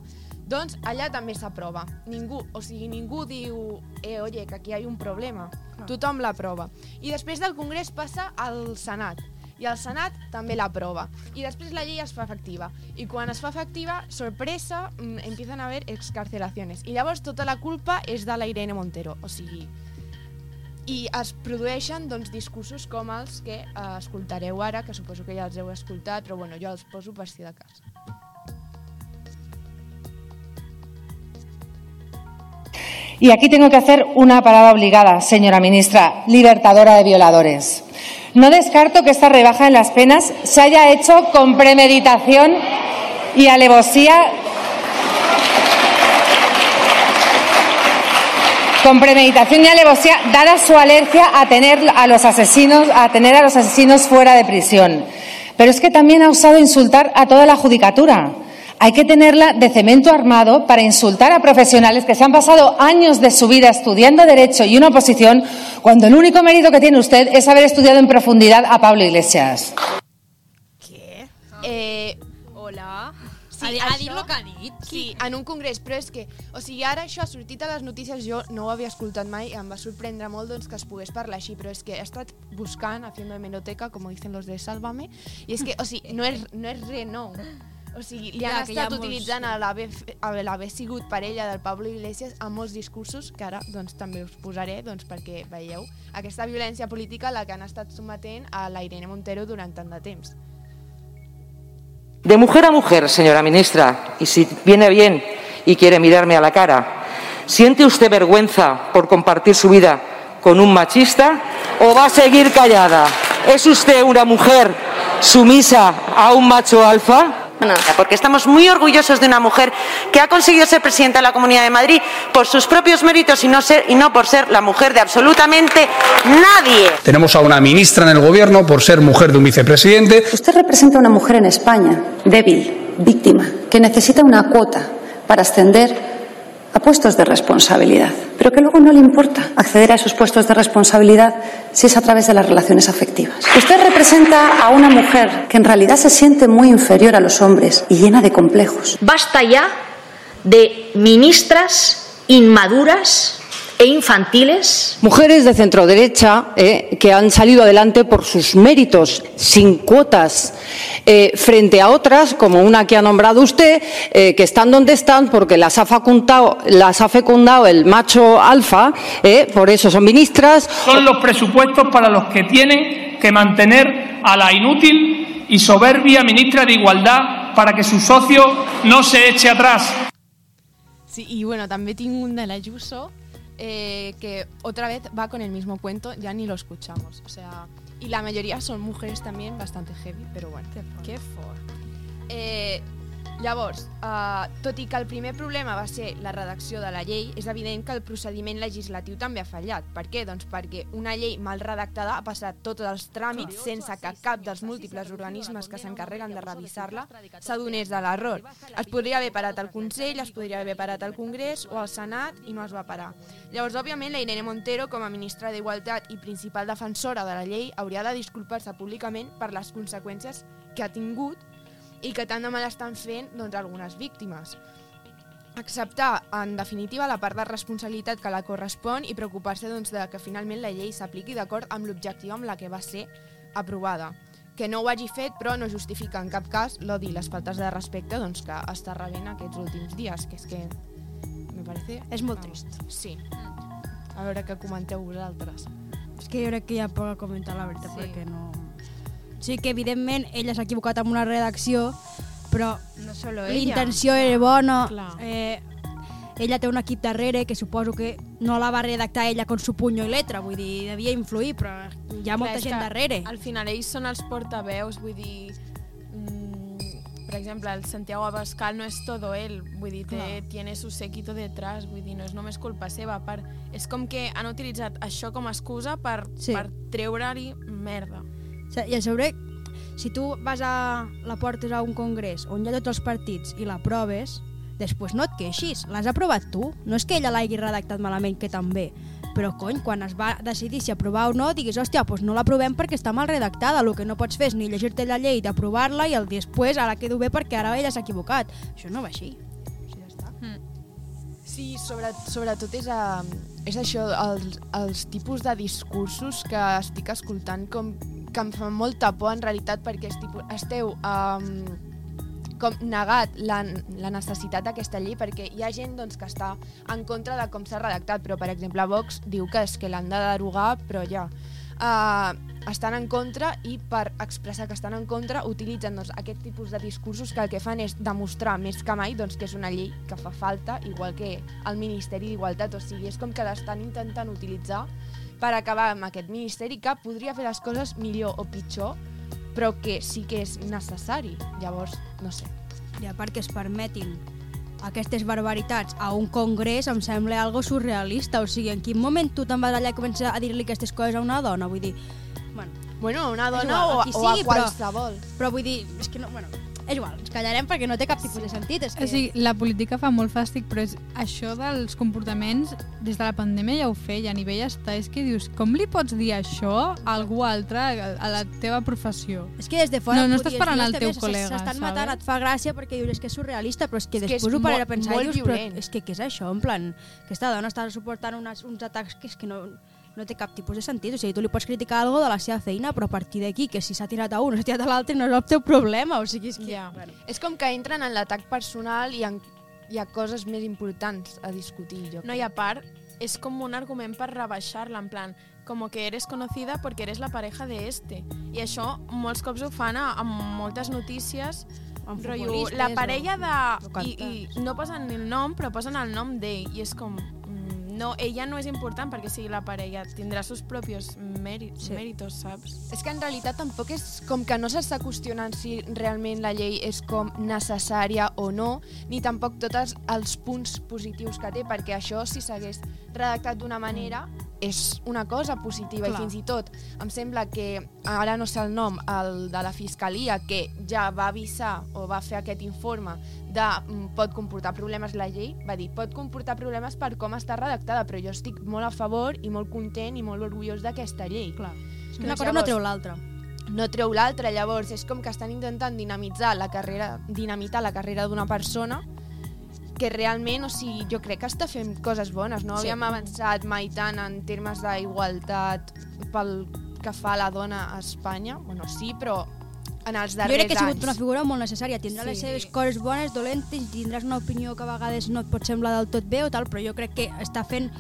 Doncs allà també s'aprova. Ningú, o sigui, ningú diu, eh, oye, que aquí hi ha un problema. Tothom l'aprova. I després del Congrés passa al Senat. I el Senat també l'aprova. I després la llei es fa efectiva. I quan es fa efectiva, sorpresa, mm, empiezan a haver excarcelaciones. I llavors tota la culpa és de la Irene Montero. O sigui, discursos que eh, que que bueno, si. Y aquí tengo que hacer una parada obligada, señora ministra, libertadora de violadores. No descarto que esta rebaja en las penas se haya hecho con premeditación y alevosía con premeditación y alevosía, dada su alergia a tener a los asesinos, a tener a los asesinos fuera de prisión. Pero es que también ha usado insultar a toda la judicatura. Hay que tenerla de cemento armado para insultar a profesionales que se han pasado años de su vida estudiando Derecho y una oposición, cuando el único mérito que tiene usted es haber estudiado en profundidad a Pablo Iglesias. Eh, Hola. Sí, ha, ha això- dit el que ha dit. Sí, en un congrés, però és que, o sigui, ara això ha sortit a les notícies, jo no ho havia escoltat mai, em va sorprendre molt doncs, que es pogués parlar així, però és que he estat buscant, haciendo hemeroteca, como dicen los de Sálvame, i és que, o sigui, no és, no és res nou. O sigui, li Ja, han ha estat molts- utilitzant a l'haver sigut parella del Pablo Iglesias a molts discursos que ara doncs, també us posaré doncs, perquè veieu aquesta violència política la que han estat sometent a la Irene Montero durant tant de temps. De mujer a mujer, señora ministra, y si viene bien y quiere mirarme a la cara, ¿siente usted vergüenza por compartir su vida con un machista o va a seguir callada? ¿Es usted una mujer sumisa a un macho alfa? Porque estamos muy orgullosos de una mujer que ha conseguido ser presidenta de la Comunidad de Madrid por sus propios méritos y no, ser, y no por ser la mujer de absolutamente nadie. Tenemos a una ministra en el gobierno por ser mujer de un vicepresidente. Usted representa a una mujer en España, débil, víctima, que necesita una cuota para ascender a puestos de responsabilidad. pero que luego no le importa acceder a esos puestos de responsabilidad si es a través de las relaciones afectivas. Usted representa a una mujer que en realidad se siente muy inferior a los hombres y llena de complejos. Basta ya de ministras inmaduras e infantiles. Mujeres de centro derecha eh, que han salido adelante por sus méritos, sin cuotas, eh, frente a otras, como una que ha nombrado usted, eh, que están donde están porque las ha fecundado, las ha fecundado el macho alfa, eh, por eso son ministras. Son los presupuestos para los que tienen que mantener a la inútil y soberbia ministra de Igualdad para que su socio no se eche atrás. Sí, y bueno, també tinc un de l'Ayuso eh, que otra vez va con el mismo cuento, ya ni lo escuchamos. O sea, y la mayoría son mujeres también bastante heavy, pero bueno. Que fort. Eh, llavors, uh, tot i que el primer problema va ser la redacció de la llei, és evident que el procediment legislatiu també ha fallat. Per què? Doncs perquè una llei mal redactada ha passat tots els tràmits sense que cap dels múltiples organismes que s'encarreguen de revisar-la s'adonés de l'error. Es podria haver parat al Consell, es podria haver parat al Congrés o al Senat i no es va parar. Llavors, òbviament, la Irene Montero, com a ministra d'Igualtat i principal defensora de la llei, hauria de disculpar-se públicament per les conseqüències que ha tingut i que tant de mal estan fent doncs, algunes víctimes. Acceptar, en definitiva, la part de responsabilitat que la correspon i preocupar-se doncs, de que finalment la llei s'apliqui d'acord amb l'objectiu amb la que va ser aprovada. Que no ho hagi fet, però no justifica en cap cas l'odi i les faltes de respecte doncs, que està rebent aquests últims dies, que és que me parece... És molt trist. Sí. A veure què comenteu vosaltres. És que jo crec que hi ha poc a comentar, la veritat, Sí. perquè no... Sí que, evidentment, ella s'ha equivocat amb una redacció, però No solo ella. l'intenció era bona. Clar. Eh, ella té un equip darrere que suposo que no la va redactar ella con su puño i letra, vull dir, devia influir, però hi ha molta Clar, gent darrere. Al final ells són els portaveus, vull dir... Mm, per exemple, el Santiago Abascal no és todo él, vull dir, té, tiene su séquito detrás, vull dir, no és només culpa seva. Per, és com que han utilitzat això com a excusa per, Sí. per treure-hi merda. I a sobre, si tu vas a la portes a un congrés on hi ha tots els partits i l'aproves, després no et queixis, l'has aprovat tu. No és que ella l'hagi redactat malament, que també. Però, cony, quan es va decidir si aprovar o no, diguis, hòstia, doncs no l'aprovem perquè està mal redactada. El que no pots fer és ni llegir-te la llei d'aprovar-la i el després ara quedo bé perquè ara ella s'ha equivocat. Això no va així. Sí, sobre, sobretot és, a, és això, els, els tipus de discursos que estic escoltant com que em fan molta por en realitat perquè estipu, esteu um, com negat la, la necessitat d'aquesta llei perquè hi ha gent doncs, que està en contra de com s'ha redactat, però per exemple Vox diu que és que l'han de derogar, però ja. Uh, estan en contra i per expressar que estan en contra utilitzen doncs, aquest tipus de discursos que el que fan és demostrar més que mai doncs, que és una llei que fa falta, igual que el Ministeri d'Igualtat, o sigui, és com que l'estan intentant utilitzar per acabar amb aquest ministeri que podria fer les coses millor o pitjor, però que sí que és necessari. Llavors, no sé. I a part que es permetin aquestes barbaritats a un congrés em sembla algo surrealista. O sigui, en quin moment tu te'n vas allà i comences a dir-li aquestes coses a una dona? Vull dir, bueno, Bueno, a una dona igual, o, qui o a sigui, però- qualsevol. Però, vull dir, és que no, bueno, és igual, ens callarem perquè no té cap tipus de sentit. És que... O sigui, la política fa molt fàstic, però és això dels comportaments, des de la pandèmia ja ho feia, a nivell està, és que dius, com li pots dir això a algú altre, a la teva professió? És que des de fora No, no estàs parlant al "Hòstia, teu col·lega, S'estan matant, et fa gràcia perquè dius és que és surrealista, però és que És que és després ho pararé a pensar molt i dius, però és que què és això? En plan, aquesta dona està suportant unes, uns atacs que és que no, no té cap tipus de sentit. O sigui, tu li pots criticar algo de la seva feina, però a partir d'aquí, que si s'ha tirat a un o s'ha tirat a l'altre, no és el teu problema. O sigui, és que... Ja. Bueno. És com que entren en l'atac personal i en, hi ha coses més importants a discutir, jo No, i a part, és com un argument per rebaixar-la, en plan, como que eres conocida porque eres la pareja de este. I això molts cops ho fan a, amb moltes notícies, Amb rotllo, la parella de... I, I no posen ni el nom, però posen el nom d'ell, i és com... mm, No, ella no és important perquè sigui la parella, tindrà sus propios mèrits, Sí. méritos, saps? És que en realitat tampoc és com que no s'està qüestionant si realment la llei és com necessària o no, ni tampoc tots els punts positius que té, perquè això, si s'hagués redactat d'una manera, és una cosa positiva Clar. i fins i tot em sembla que, ara no sé el nom, el de la Fiscalia, que ja va avisar o va fer aquest informe de mm, pot comportar problemes la llei, va dir pot comportar problemes per com està redactada, però jo estic molt a favor i molt content i molt orgullós d'aquesta llei. Clar. És que una cosa no treu l'altra. No treu l'altra, llavors és com que estan intentant dinamitzar la carrera, dinamitar la carrera d'una persona que realment, o sigui, jo crec que està fent coses bones, no? Sí. Havíem avançat mai tant en termes d'igualtat pel que fa la dona a Espanya, bueno, sí, però en els Jo darrers crec que ha sigut anys. una figura molt necessària. Tindrà Sí. les seves coses bones, dolentes, tindràs una opinió que a vegades no et pot semblar del tot bé o tal, però jo crec que està fent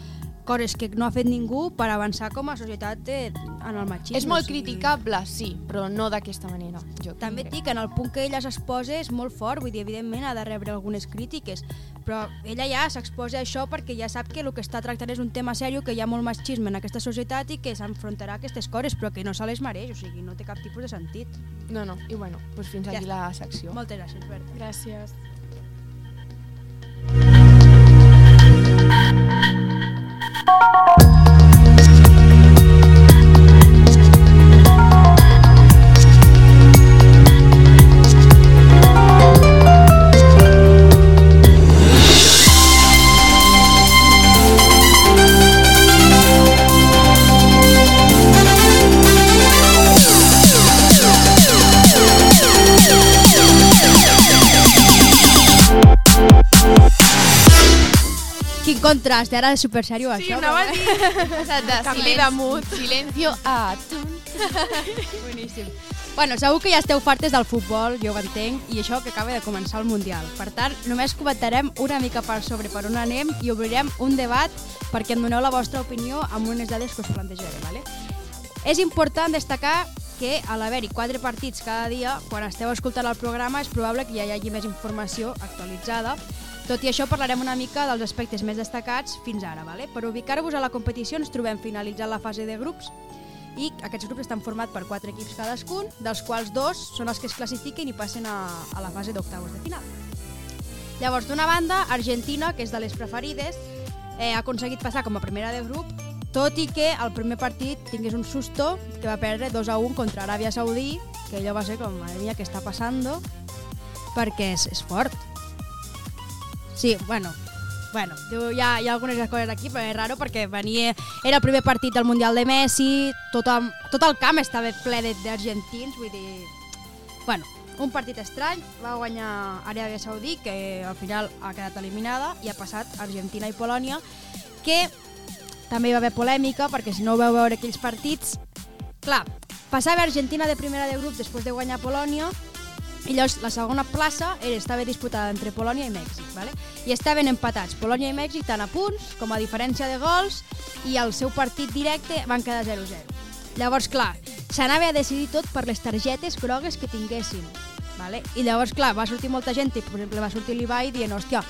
coses que no ha fet ningú per avançar com a societat eh, en el machisme. És molt criticable, sí, però no d'aquesta manera. Jo També et dic, en el punt que ella s'exposa és molt fort, vull dir, evidentment ha de rebre algunes crítiques, però ella ja s'exposa a això perquè ja sap que el que està tractant és un tema seriós, que hi ha molt machisme en aquesta societat i que s'enfrontarà a aquestes coses, però que no se les mereix, o sigui, no té cap tipus de sentit. No, no, i bueno, doncs fins Ja aquí està. la secció. Moltes gràcies, Berta. Gràcies. Quin contrast, ara és super seriós, Sí, això. anava a dir. (laughs) De Canvi silenci, de mood. silencio a... (laughs) Boníssim. Bueno, segur que ja esteu fartes del futbol, jo ho entenc, i això que acaba de començar el Mundial. Per tant, només comentarem una mica per sobre per on anem i obrirem un debat perquè em doneu la vostra opinió amb unes dades que us plantejaré. Vale? És important destacar que a l'haver-hi quatre partits cada dia, quan esteu escoltant el programa és probable que ja hi hagi més informació actualitzada. Tot i això parlarem una mica dels aspectes més destacats fins ara. Vale? Per ubicar-vos a la competició ens trobem finalitzant la fase de grups i aquests grups estan formats per quatre equips cadascun, dels quals dos són els que es classifiquen i passen a, a la fase d'octavos de final. Llavors, d'una banda, Argentina, que és de les preferides, eh, ha aconseguit passar com a primera de grup, tot i que el primer partit tingués un susto que va perdre 2 a 1 contra Aràbia Saudí, que allò va ser com, madre mía, què està passant? Perquè és, és fort. Sí, bueno, bueno, hi ha, hi ha algunes coses aquí, però és raro perquè venia, era el primer partit del Mundial de Messi, tot, tot el camp estava ple d'argentins, vull dir... Bueno, un partit estrany, va guanyar Aràbia Saudí, que al final ha quedat eliminada, i ha passat Argentina i Polònia, que també hi va haver polèmica, perquè si no veu veure aquells partits, clar, passava Argentina de primera de grup després de guanyar Polònia, i llavors la segona plaça era, estava disputada entre Polònia i Mèxic, ¿vale? i estaven empatats Polònia i Mèxic tant a punts com a diferència de gols i el seu partit directe van quedar 0-0. Llavors, clar, s'anava a decidir tot per les targetes grogues que tinguessin. ¿vale? I llavors, clar, va sortir molta gent, i, per exemple, va sortir l'Ibai dient, hòstia,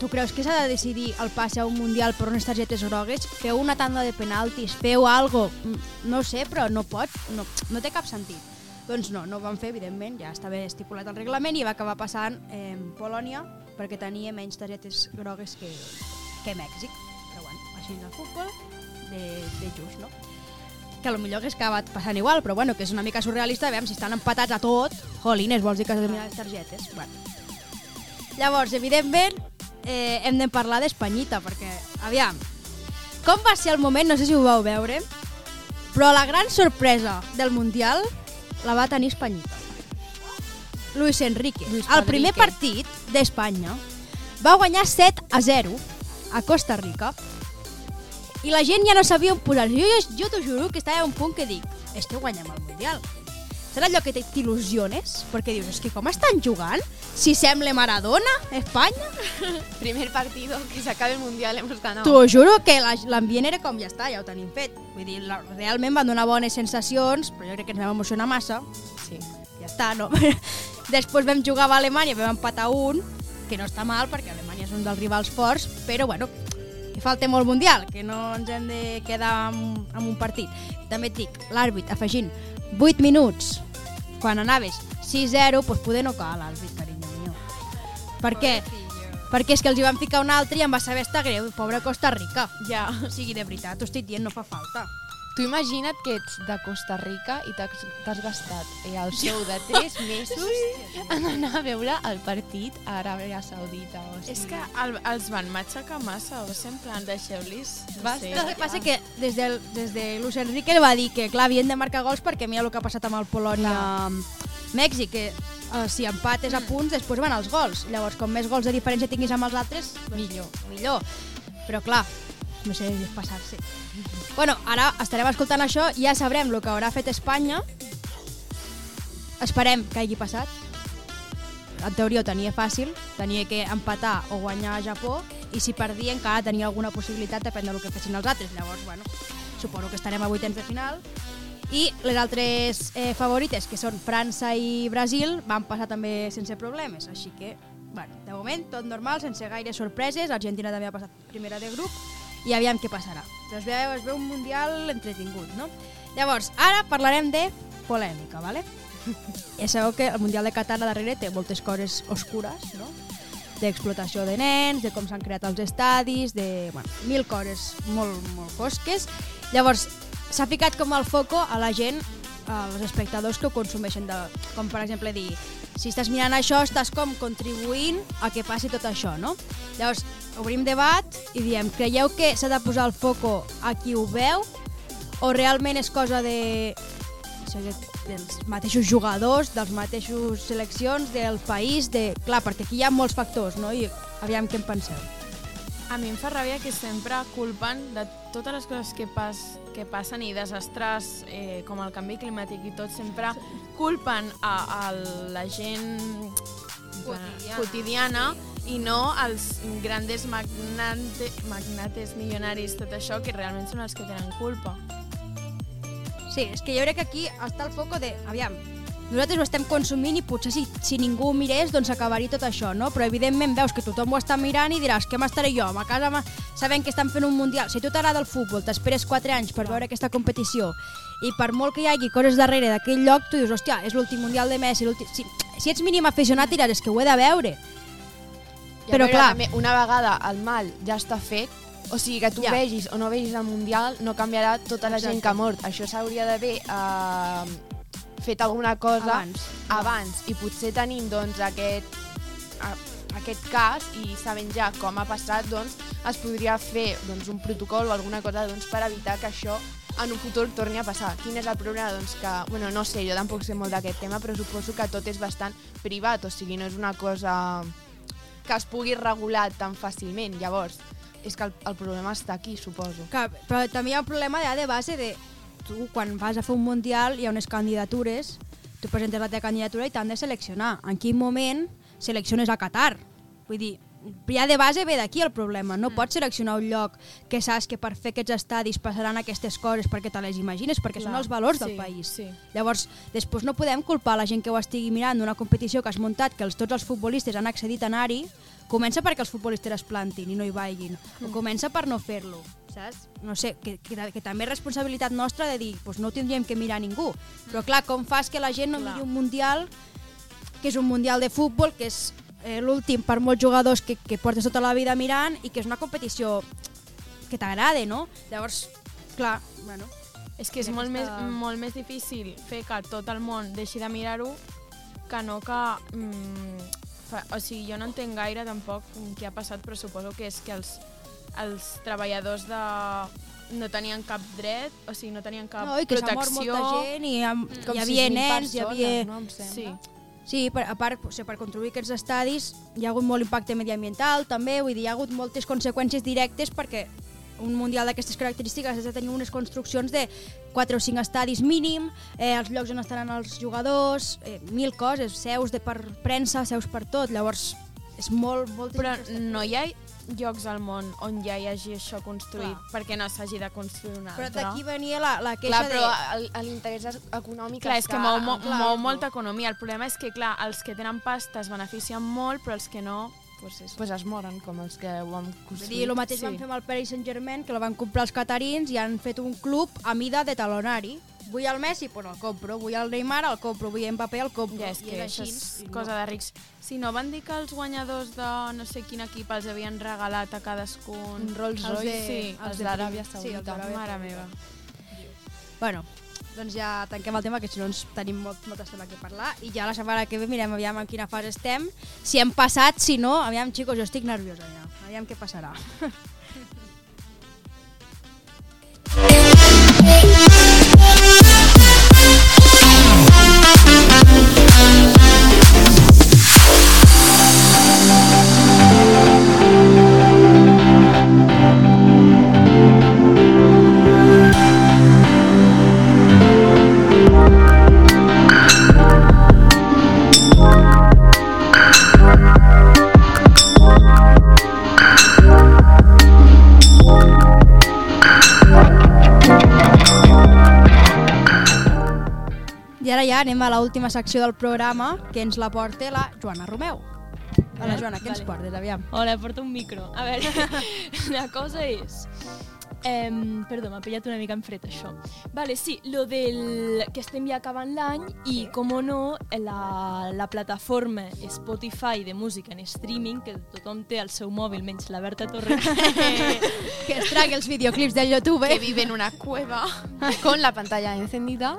tu creus que s'ha de decidir el passe a un Mundial per unes targetes grogues? Feu una tanda de penaltis, feu algo, Mm, no sé, però no pot, no, no té cap sentit. Doncs no, no ho van fer, evidentment, ja estava estipulat el reglament i va acabar passant eh, Polònia perquè tenia menys targetes grogues que, que Mèxic. Però bueno, així és el futbol, de, de just, no? Que potser hagués acabat passant igual, però bueno, que és una mica surrealista, veiem si estan empatats a tot, jolines, vols dir que has de mirar les targetes? Bueno. Llavors, evidentment, eh, hem de parlar d'Espanyita, perquè, aviam, com va ser el moment, no sé si ho vau veure, però la gran sorpresa del Mundial la va tenir Espanyita. Luis Enrique. Luis el primer partit d'Espanya va guanyar 7 a 0 a Costa Rica i la gent ja no sabia on posar Jo, jo, jo t'ho juro que estava a un punt que dic este guanyem el Mundial. Serà allò que t'il·lusiones? Perquè dius, és que com estan jugant? Si sembla Maradona, Espanya? (laughs) Primer partido, que s'acabe el Mundial, hemos ganado. T'ho juro que la- l'ambient era com ja està, ja ho tenim fet. Vull dir, la, realment van donar bones sensacions, però jo crec que ens vam emocionar massa. Sí. Ja està, no? (laughs) Després vam jugar amb Alemanya, vam empatar un, que no està mal, perquè Alemanya és un dels rivals forts, però bueno, que falta molt Mundial, que no ens hem de quedar amb, amb un partit. També et dic, l'àrbit afegint 8 minuts, quan anaves 6-0, doncs poder no cal l'àrbit, carinyo meu. Per què? Perquè és que els hi van ficar un altre i em va saber estar greu. Pobra Costa Rica. Ja. O sigui, de veritat, t'ho estic dient, no fa falta. Tu imagina't que ets de Costa Rica i t'has gastat eh, el sou de (laughs) 3 mesos en anar a veure el partit a Aràbia Saudita. O sigui. És que el, els van matxacar massa, o sigui, en plan, deixeu-los... No sé, El que passa que des de, des de Luis Enrique el va dir que, clar, havien de marcar gols perquè mira el que ha passat amb el Polònia-Mèxic, que uh, si empates a punts, després van els gols. Llavors, com més gols de diferència tinguis amb els altres, millor. millor. Però, clar, no sé passar-se. Bueno, ara estarem escoltant això i ja sabrem el que haurà fet Espanya. Esperem que hagi passat. En teoria ho tenia fàcil, tenia que empatar o guanyar a Japó, i si perdia encara tenia alguna possibilitat, depèn del que fessin els altres. Llavors, bueno, suposo que estarem a vuitens de final. I les altres eh, favorites, que són França i Brasil, van passar també sense problemes. Així que, bueno, de moment, tot normal, sense gaire sorpreses. Argentina també ha passat primera de grup i aviam què passarà. Es veu, es veu un mundial entretingut, no? Llavors, ara parlarem de polèmica, ¿vale? (laughs) ja sabeu que el Mundial de Qatar a darrere té moltes coses oscures, no? d'explotació de nens, de com s'han creat els estadis, de bueno, mil coses molt, molt fosques. Llavors, s'ha ficat com al foco a la gent, als espectadors que ho consumeixen, de, com per exemple dir, si estàs mirant això estàs com contribuint a que passi tot això, no? Llavors, obrim debat i diem, creieu que s'ha de posar el foco a qui ho veu o realment és cosa de dels mateixos jugadors, dels mateixos seleccions, del país, de... Clar, perquè aquí hi ha molts factors, no? I aviam què en penseu. A mi em fa ràbia que sempre culpen de totes les coses que, pas, que passen i desastres eh, com el canvi climàtic i tot, sempre culpen a, a la gent Quotidiana. quotidiana i no als grandes magnate, magnates milionaris, tot això, que realment són els que tenen culpa. Sí, és que jo crec que aquí està el foco de... Aviam, nosaltres ho estem consumint i potser si, si ningú ho mirés doncs acabaria tot això, no? Però evidentment veus que tothom ho està mirant i diràs què m'estaré jo, a casa ma... sabent que estan fent un mundial. Si tu t'agrada el futbol, t'esperes 4 anys per veure aquesta competició i per molt que hi hagi coses darrere d'aquell lloc, tu dius, hòstia, és l'últim mundial de Messi, l'últim... Si, si ets mínim aficionat diràs, és que ho he de veure. I a Però veure, clar, també, una vegada el mal ja està fet, o sigui que tu Ja. ja. vegis o no vegis el Mundial, no canviarà tota la gent Exacte. que ha mort. Això s'hauria d'haver eh, fet alguna cosa Abans. abans. I potser tenim doncs, aquest, a, aquest cas i sabent ja com ha passat, doncs, es podria fer doncs, un protocol o alguna cosa doncs, per evitar que això en un futur torni a passar. Quin és el problema? Doncs que, bueno, no sé, jo tampoc sé molt d'aquest tema, però suposo que tot és bastant privat, o sigui, no és una cosa que es pugui regular tan fàcilment. Llavors, és que el, el problema està aquí, suposo. Que, però també hi ha un problema ja de base de tu quan vas a fer un mundial hi ha unes candidatures, tu presentes la teva candidatura i t'han de seleccionar. En quin moment selecciones a Qatar? Vull dir, ja de base ve d'aquí el problema. No pots seleccionar un lloc que saps que per fer aquests estadis passaran aquestes coses perquè te les imagines, perquè són Clar, els valors del sí, país. sí. Llavors, després no podem culpar la gent que ho estigui mirant d'una competició que has muntat, que els, tots els futbolistes han accedit a anar-hi, comença perquè els futbolistes es plantin i no hi vagin, o comença per no fer-lo, saps? No sé, que, que, que també és responsabilitat nostra de dir, pues no tindríem que mirar ningú. Però clar, com fas que la gent no miri un mundial, que és un mundial de futbol, que és eh, l'últim per molts jugadors que, que portes tota la vida mirant i que és una competició que t'agrada, no? Llavors, clar, bueno... És que és molt, aquesta- més, molt més difícil fer que tot el món deixi de mirar-ho que no que... Mm, fa, o sigui, jo no entenc gaire tampoc què ha passat, però suposo que és que els, els treballadors de no tenien cap dret, o sigui, no tenien cap No, i que s'ha mort protecció. molta gent i hi, ha, Com hi havia 6.000 nens, hi havia... persones, no? Em sembla. Sí. Sí, per, a part, o sigui, per construir aquests estadis hi ha hagut molt impacte mediambiental també, vull dir, hi ha hagut moltes conseqüències directes perquè un mundial d'aquestes característiques has de tenir unes construccions de 4 o 5 estadis mínim, eh, els llocs on estaran els jugadors, eh, mil coses, seus de per premsa, seus per tot, llavors és molt, molt... Però no hi ha llocs al món on ja hi hagi això construït Clar. perquè no s'hagi de construir un altre. Però d'aquí venia la, la queixa Clar, però de... l'interès econòmic Clar, és que mou, mou, clar, mou molta economia. El problema és que, clar, els que tenen pasta es beneficien molt, però els que no... Pues és... pues es moren, com els que ho han construït. dir, el mateix sí. van fer amb el Paris Saint-Germain, que el van comprar els catarins i han fet un club a mida de talonari. Vull el Messi, doncs el compro. Vull el Neymar, el compro. Vull Mbappé, el compro. Ja, és I que és això és cosa de rics. Si no, van dir que els guanyadors de no sé quin equip els havien regalat a cadascun... Un Rolls Els Royce, sí, els de d'Aràbia sí, els Saudita. d'Aràbia Mare meva. Bueno, doncs ja tanquem el tema, que si no ens tenim molt, molta estona que parlar. I ja la setmana que ve mirem aviam en quina fase estem. Si hem passat, si no, aviam, xicos, jo estic nerviosa ja. Aviam què passarà. (laughs) Yeah. Anem a l'última secció del programa, que ens la porta la Joana Romeu. Hola, Eh? Joana, què ens Vale. portes, aviam? Hola, porta un micro. A veure, (laughs) la cosa és... Eh, perdó, m'ha pillat una mica en fred, això. Vale, sí, lo del que estem ja acabant l'any i, com o no, la, la plataforma Spotify de música en streaming, que tothom té al seu mòbil, menys la Berta Torres, (laughs) que es trague els videoclips del YouTube. Que vive en una cueva con la pantalla encendida.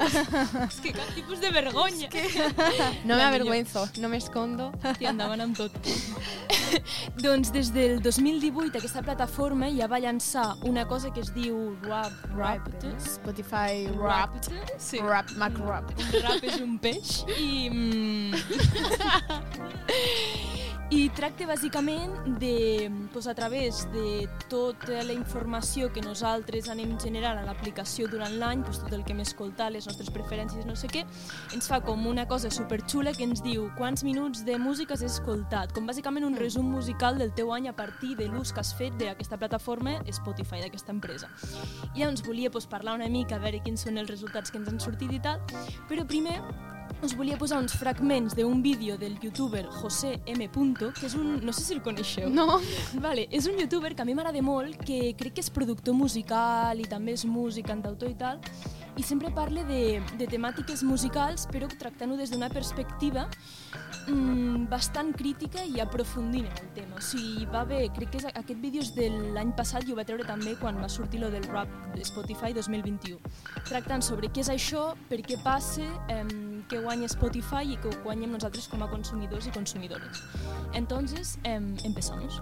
És que cap tipus de vergonya. No me La avergüenzo, no me escondo. I endavant amb tot. (laughs) (laughs) doncs des del 2018 aquesta plataforma ja va llançar una cosa que es diu Rap, Wrapped. Spotify Wrapped. Wrapped. Sí. Rap, Mac Rap. Rap és un peix i... Mm, (laughs) (laughs) I tracta bàsicament de, pues, a través de tota la informació que nosaltres anem generant a l'aplicació durant l'any, pues, tot el que hem escoltat, les nostres preferències, no sé què, ens fa com una cosa superxula que ens diu quants minuts de música has escoltat, com bàsicament un resum musical del teu any a partir de l'ús que has fet d'aquesta plataforma Spotify, d'aquesta empresa. I llavors volia pues, parlar una mica, a veure quins són els resultats que ens han sortit i tal, però primer us volia posar uns fragments d'un vídeo del youtuber José M. Punto, que és un... no sé si el coneixeu. No. Vale, és un youtuber que a mi m'agrada molt, que crec que és productor musical i també és músic, cantautor i tal, i sempre parla de, de temàtiques musicals, però tractant-ho des d'una perspectiva mm, bastant crítica i aprofundint en el tema. O sigui, va haver, crec que és, aquest vídeo és de l'any passat i ho va treure també quan va sortir lo del rap de Spotify 2021. Tractant sobre què és això, per què passa, eh, què guanya Spotify i què guanyem nosaltres com a consumidors i consumidores. Entonces, eh, empezamos.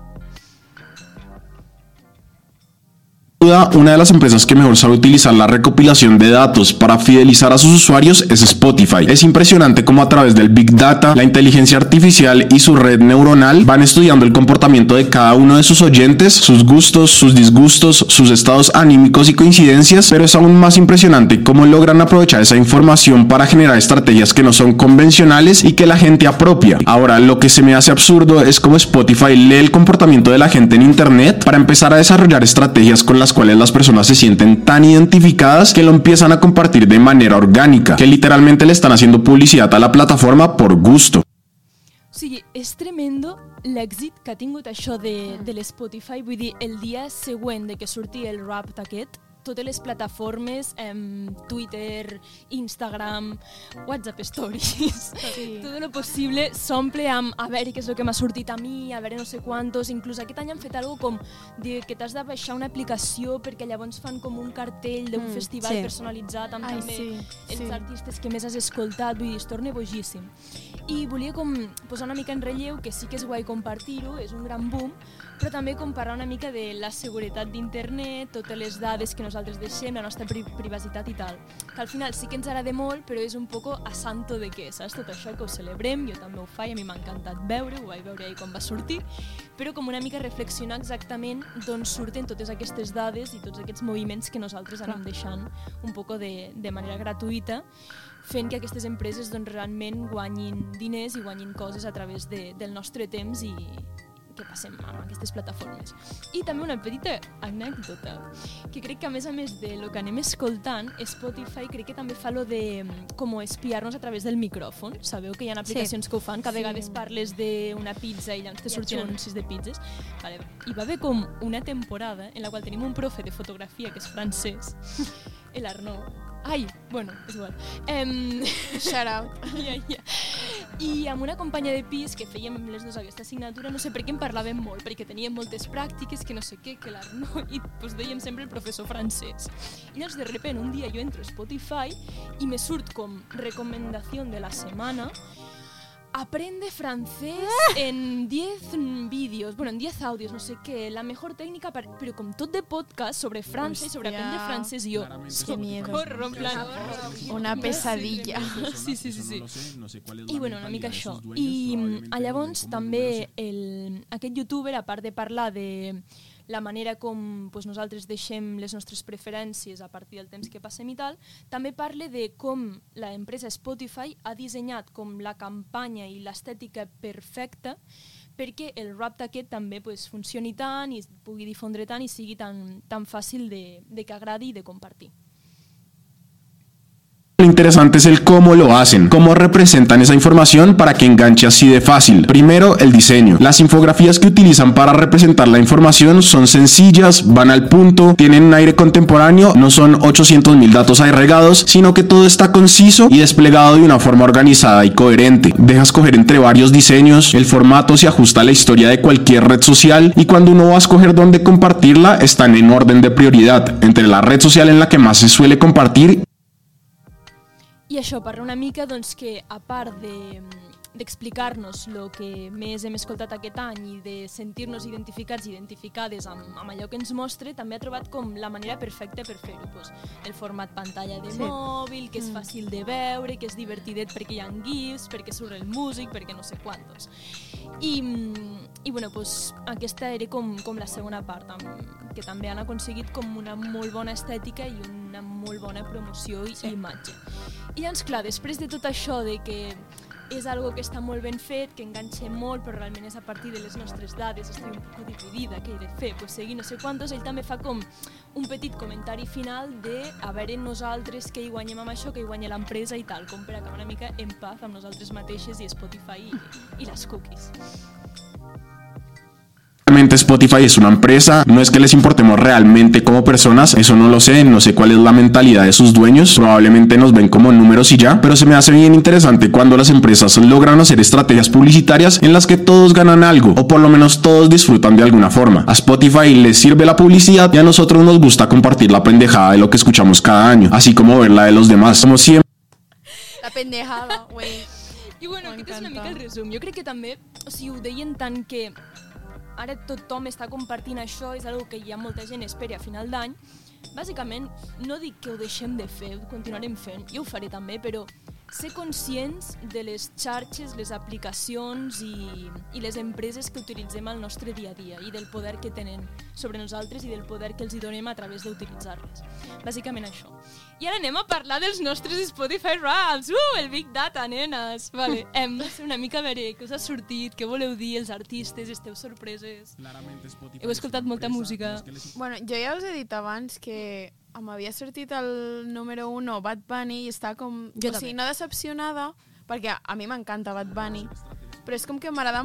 Una de las empresas que mejor sabe utilizar la recopilación de datos para fidelizar a sus usuarios es Spotify. Es impresionante cómo a través del Big Data, la inteligencia artificial y su red neuronal van estudiando el comportamiento de cada uno de sus oyentes, sus gustos, sus disgustos, sus estados anímicos y coincidencias, pero es aún más impresionante cómo logran aprovechar esa información para generar estrategias que no son convencionales y que la gente apropia. Ahora, lo que se me hace absurdo es cómo Spotify lee el comportamiento de la gente en Internet para empezar a desarrollar estrategias con las cuales las personas se sienten tan identificadas que lo empiezan a compartir de manera orgánica, que literalmente le están haciendo publicidad a la plataforma por gusto. O sigui, és tremendo l'èxit que ha tingut això de, de l'Spotify. Vull dir, el dia següent de que surti el rap aquest, totes les plataformes, em, Twitter, Instagram, WhatsApp Stories, sí. (laughs) tot lo possible s'omple amb a veure què és el que m'ha sortit a mi, a veure no sé quantos, inclús aquest any han fet algo com de que t'has de baixar una aplicació perquè llavors fan com un cartell d'un Mm, festival sí. personalitzat amb Ai, també sí, els sí. artistes que més has escoltat, vull dir, es torna bojíssim. I volia com posar una mica en relleu que sí que és guai compartir-ho, és un gran boom, però també com parlar una mica de la seguretat d'internet, totes les dades que nosaltres deixem, la nostra pri privacitat i tal. Que al final sí que ens agrada molt, però és un poco a santo de què, saps? Tot això que ho celebrem, jo també ho faig, a mi m'ha encantat veure, ho vaig veure ahir quan va sortir, però com una mica reflexionar exactament d'on surten totes aquestes dades i tots aquests moviments que nosaltres anem deixant un poco de, de manera gratuïta fent que aquestes empreses doncs, realment guanyin diners i guanyin coses a través de, del nostre temps i que passem amb aquestes plataformes. I també una petita anècdota, que crec que a més a més de lo que anem escoltant, Spotify crec que també fa lo de mm, com espiar-nos a través del micròfon. Sabeu que hi ha aplicacions Sí. que ho fan, que a Sí. vegades parles d'una pizza i llavors te I surten surt. anuncis de pizzas. Vale. Hi va haver com una temporada en la qual tenim un profe de fotografia que és francès, (laughs) el Arnaud, Ai, bueno, és igual. Em... (laughs) Shout out. (laughs) ja, ja. I amb una companya de pis que fèiem les dues aquesta assignatura, no sé per què en parlàvem molt, perquè teníem moltes pràctiques, que no sé què, que l'Arnau, i pues, dèiem sempre el professor francès. I llavors, de repente, un dia jo entro a Spotify i me surt com recomendació de la setmana Aprende francés (laughs) en 10 vídeos, bueno, en 10 audios, no sé qué, la mejor técnica, para, pero con tot de podcast sobre Francia y sobre Hostia. aprender francés, y yo, Qué miedo. socorro, en plan, Una pesadilla. Sí, sí, sí, sí. I bueno, una mica això. I a llavors també el, aquest youtuber, a part de parlar de la manera com pues, nosaltres deixem les nostres preferències a partir del temps que passem i tal, també parla de com la empresa Spotify ha dissenyat com la campanya i l'estètica perfecta perquè el rap d'aquest també pues, funcioni tant i pugui difondre tant i sigui tan, tan fàcil de, de que agradi i de compartir. Lo interesante es el cómo lo hacen, cómo representan esa información para que enganche así de fácil. Primero, el diseño. Las infografías que utilizan para representar la información son sencillas, van al punto, tienen un aire contemporáneo, no son 800 mil datos ahí regados, sino que todo está conciso y desplegado de una forma organizada y coherente. Dejas coger entre varios diseños, el formato se ajusta a la historia de cualquier red social y cuando uno va a escoger dónde compartirla, están en orden de prioridad, entre la red social en la que más se suele compartir I això, parla una mica doncs, que a part de d'explicar-nos el que més hem escoltat aquest any i de sentir-nos identificats i identificades amb, amb allò que ens mostra, també ha trobat com la manera perfecta per fer-ho. Pues, el format pantalla de Sí. mòbil, que és Mm. fàcil de veure, que és divertidet perquè hi ha gifs, perquè surt el músic, perquè no sé quantos. I, i bueno, pues, aquesta era com, com la segona part, amb, que també han aconseguit com una molt bona estètica i una molt bona promoció i sí. imatge. I llavors, clar, després de tot això de que és algo que està molt ben fet, que enganxa molt, però realment és a partir de les nostres dades, estic un poc dividida, què he de fer? Pues seguir no sé quantos, ell també fa com un petit comentari final de a veure nosaltres què hi guanyem amb això, què hi guanya l'empresa i tal, com per acabar una mica en paz amb nosaltres mateixes i Spotify i, i les cookies. Realmente Spotify es una empresa, no es que les importemos realmente como personas, eso no lo sé, no sé cuál es la mentalidad de sus dueños, probablemente nos ven como números y ya, pero se me hace bien interesante cuando las empresas logran hacer estrategias publicitarias en las que todos ganan algo, o por lo menos todos disfrutan de alguna forma. A Spotify les sirve la publicidad y a nosotros nos gusta compartir la pendejada de lo que escuchamos cada año, así como ver la de los demás, como siempre. La pendejada, güey. I bueno, aquest és una mica el resum. Jo crec que també, o sigui, ho deien tant que ara tothom està compartint això, és algo que ja molta gent espera a final d'any. Bàsicament, no dic que ho deixem de fer, ho continuarem fent, jo ho faré també, però ser conscients de les xarxes, les aplicacions i, i les empreses que utilitzem al nostre dia a dia i del poder que tenen sobre nosaltres i del poder que els hi donem a través d'utilitzar-les. Bàsicament això. I ara anem a parlar dels nostres Spotify Raps. Uh, el Big Data, nenes. Vale. Hem de ser una mica a veure què us ha sortit, què voleu dir els artistes, esteu sorpreses. Heu escoltat molta música. Bueno, jo ja us he dit abans que m'havia sortit el número 1 Bad Bunny i està com... Jo o també. sigui, no decepcionada, perquè a mi m'encanta Bad Bunny, però és com que m'agrada...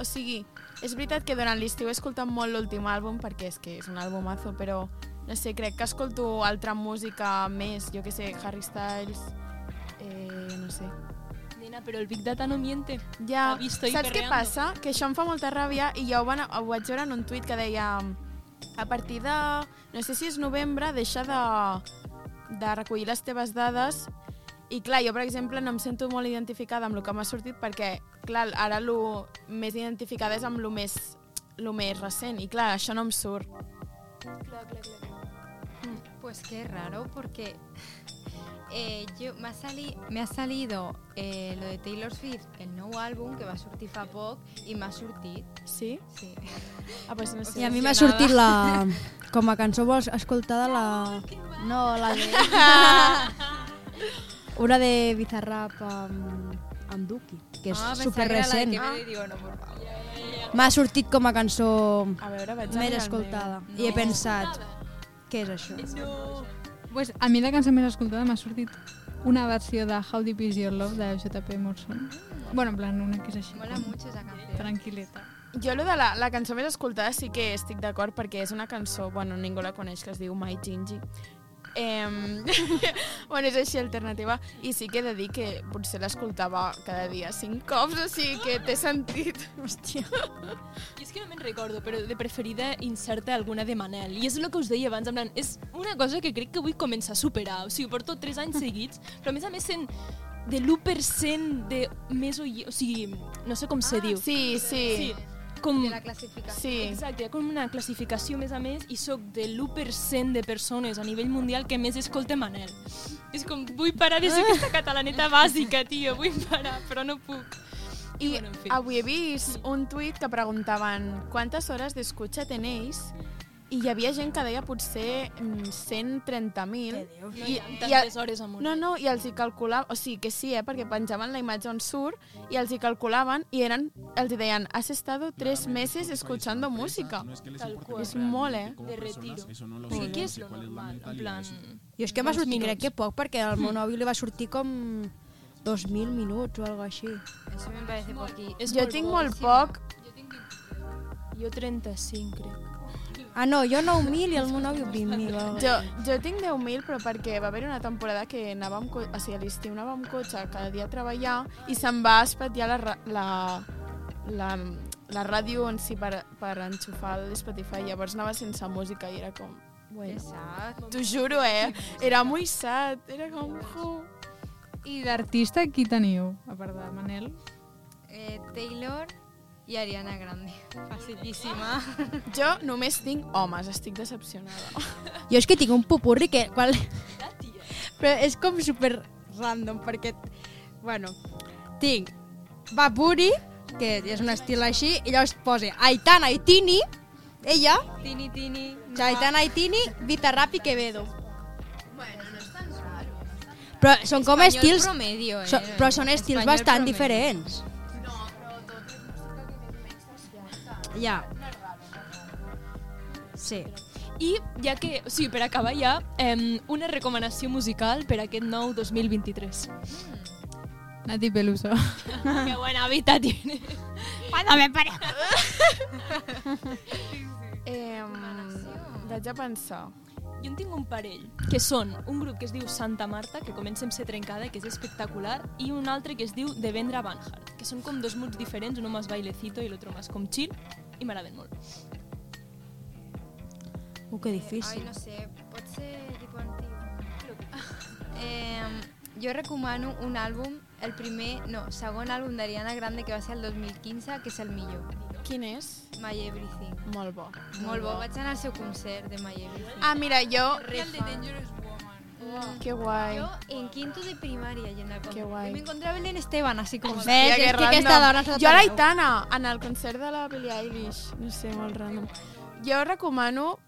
O sigui, és veritat que durant l'estiu he escoltat molt l'últim àlbum, perquè és que és un àlbumazo, però no sé, crec que escolto altra música més, jo que sé, Harry Styles, eh, no sé. Nena, però el Big Data no miente. Ja, saps què perreando. passa? Que això em fa molta ràbia i ja ho, van, ho vaig veure en un tuit que deia a partir de, no sé si és novembre, deixa de, de recollir les teves dades i clar, jo per exemple no em sento molt identificada amb el que m'ha sortit perquè clar, ara el més identificada és amb el més, lo més recent i clar, això no em surt. Clar, clar, clar. Pues qué raro, porque eh, yo me ha, sali- me ha salido eh, lo de Taylor Swift, el nuevo álbum que va a sortir fa poc, i m'ha sortit. Sí? Sí. Ah, pues no (laughs) sé. I a mi m'ha sortit la... Com a cançó vols escoltada la... No, la de... (laughs) Una de Bizarrap amb, amb Duki, que és Ah, pensava super que era la de recent. Digo, no, por favor. M'ha sortit com a cançó A veure, vaig més escoltada. meu. I he No. pensat, què és això? Pues a mi la cançó més escoltada m'ha sortit una versió de How Deep Is Your Love de JP Morrison. Bueno, en plan, una que és així. Mola com mucho esa canción. Tranquil·leta. Jo, lo de la, la cançó més escoltada sí que estic d'acord perquè és una cançó, bueno, ningú la coneix, que es diu My Gingy. Eh, (laughs) bueno, és així alternativa. I sí que he de dir que potser l'escoltava cada dia cinc cops, o sigui que té sentit. (laughs) Hòstia. I és que no me'n recordo, però de preferida incerta alguna de Manel. I és el que us deia abans, en plan, és una cosa que crec que vull començar a superar. O sigui, porto 3 anys seguits, però a més a més sent de l'1% de més oy... O sigui, no sé com se diu. Sí, sí. sí. Com... De la classificació. Sí. Exacte, hi ha com una classificació més a més i sóc de l'1% de persones a nivell mundial que més escolta Manel. És com, vull parar de ser aquesta (laughs) catalaneta bàsica, tio, vull parar, però no puc. I bueno, en fi. avui he vist un tuit que preguntaven quantes hores d'escutxa tenéis i hi havia gent que deia potser mm, 130.000. No hi ha tantes hores amunt. No, no, i els hi calculaven, o sigui que sí, eh, perquè penjaven la imatge on surt i els hi calculaven i eren, els hi deien, has estado tres meses escuchando música. Tal qual. És molt, eh? De retiro. Perquè què és lo normal? En plan... Jo és que m'ha sortit, crec que poc, perquè al meu (laughs) nòvio li va sortir com 2.000 minuts o algo així. Eso me parece poquí. És Jo tinc molt poc. Jo 35, crec. Ah, no, jo 9.000 i el meu nòvio 20.000. o algo Jo, jo tinc 10.000, però perquè va haver una temporada que anava amb, co- o sigui, a l'estiu anava amb cotxe cada dia a treballar i se'm va espatllar la, la, la, la ràdio en si per, per enxufar l'Spotify. Llavors anava sense música i era com... Bueno, t'ho juro, eh? Era muy sad. Era com... I d'artista qui teniu, a part de Manel? Eh, Taylor i Ariana Grande. Facilíssima. Jo només tinc homes, estic decepcionada. (laughs) Jo és que tinc un pupurri que... Qual... Però és com super random, perquè... Bueno, tinc Baburi, que és un estil així, i llavors posa Aitana i Tini, ella, Tini, Tini. Aitana i Tini, Bizarrap i Quevedo. Però són com Espanyol estils... promedio, eh? so, però són estils Espanyol bastant promedio. diferents. Ja. Sí. I ja que, o sigui, per acabar ja, eh, una recomanació musical per aquest nou 2023. Nati Peluso. (laughs) Qué buena vida tiene. Cuando me pare. Eh, vaig a pensar. Jo en tinc un parell, que són un grup que es diu Santa Marta, que comença amb ser trencada, que és espectacular, i un altre que es diu Devendra Banhart, que són com dos moods diferents, uno más bailecito i l'altre más com chill, i m'agraden molt. Uh, que difícil. Ai, no sé, pot ser tipus antic. Eh, jo recomano un àlbum, el primer, no, segon àlbum d'Ariana Grande que va ser el 2015, que és el millor. Quin és? My Everything. Molt bo. Molt bo, vaig anar al seu concert de My Everything. Ah, mira, jo... El de. Dangerous Woman. Qué guai. Yo en quinto de primaria yendo al concert. guai. Me encontré a Belén Esteban, así como... Hòstia, que és que aquesta dona Jo a tallat. l'Aitana, en el concert de la Billie Eilish. No sé, molt random. Jo recomano,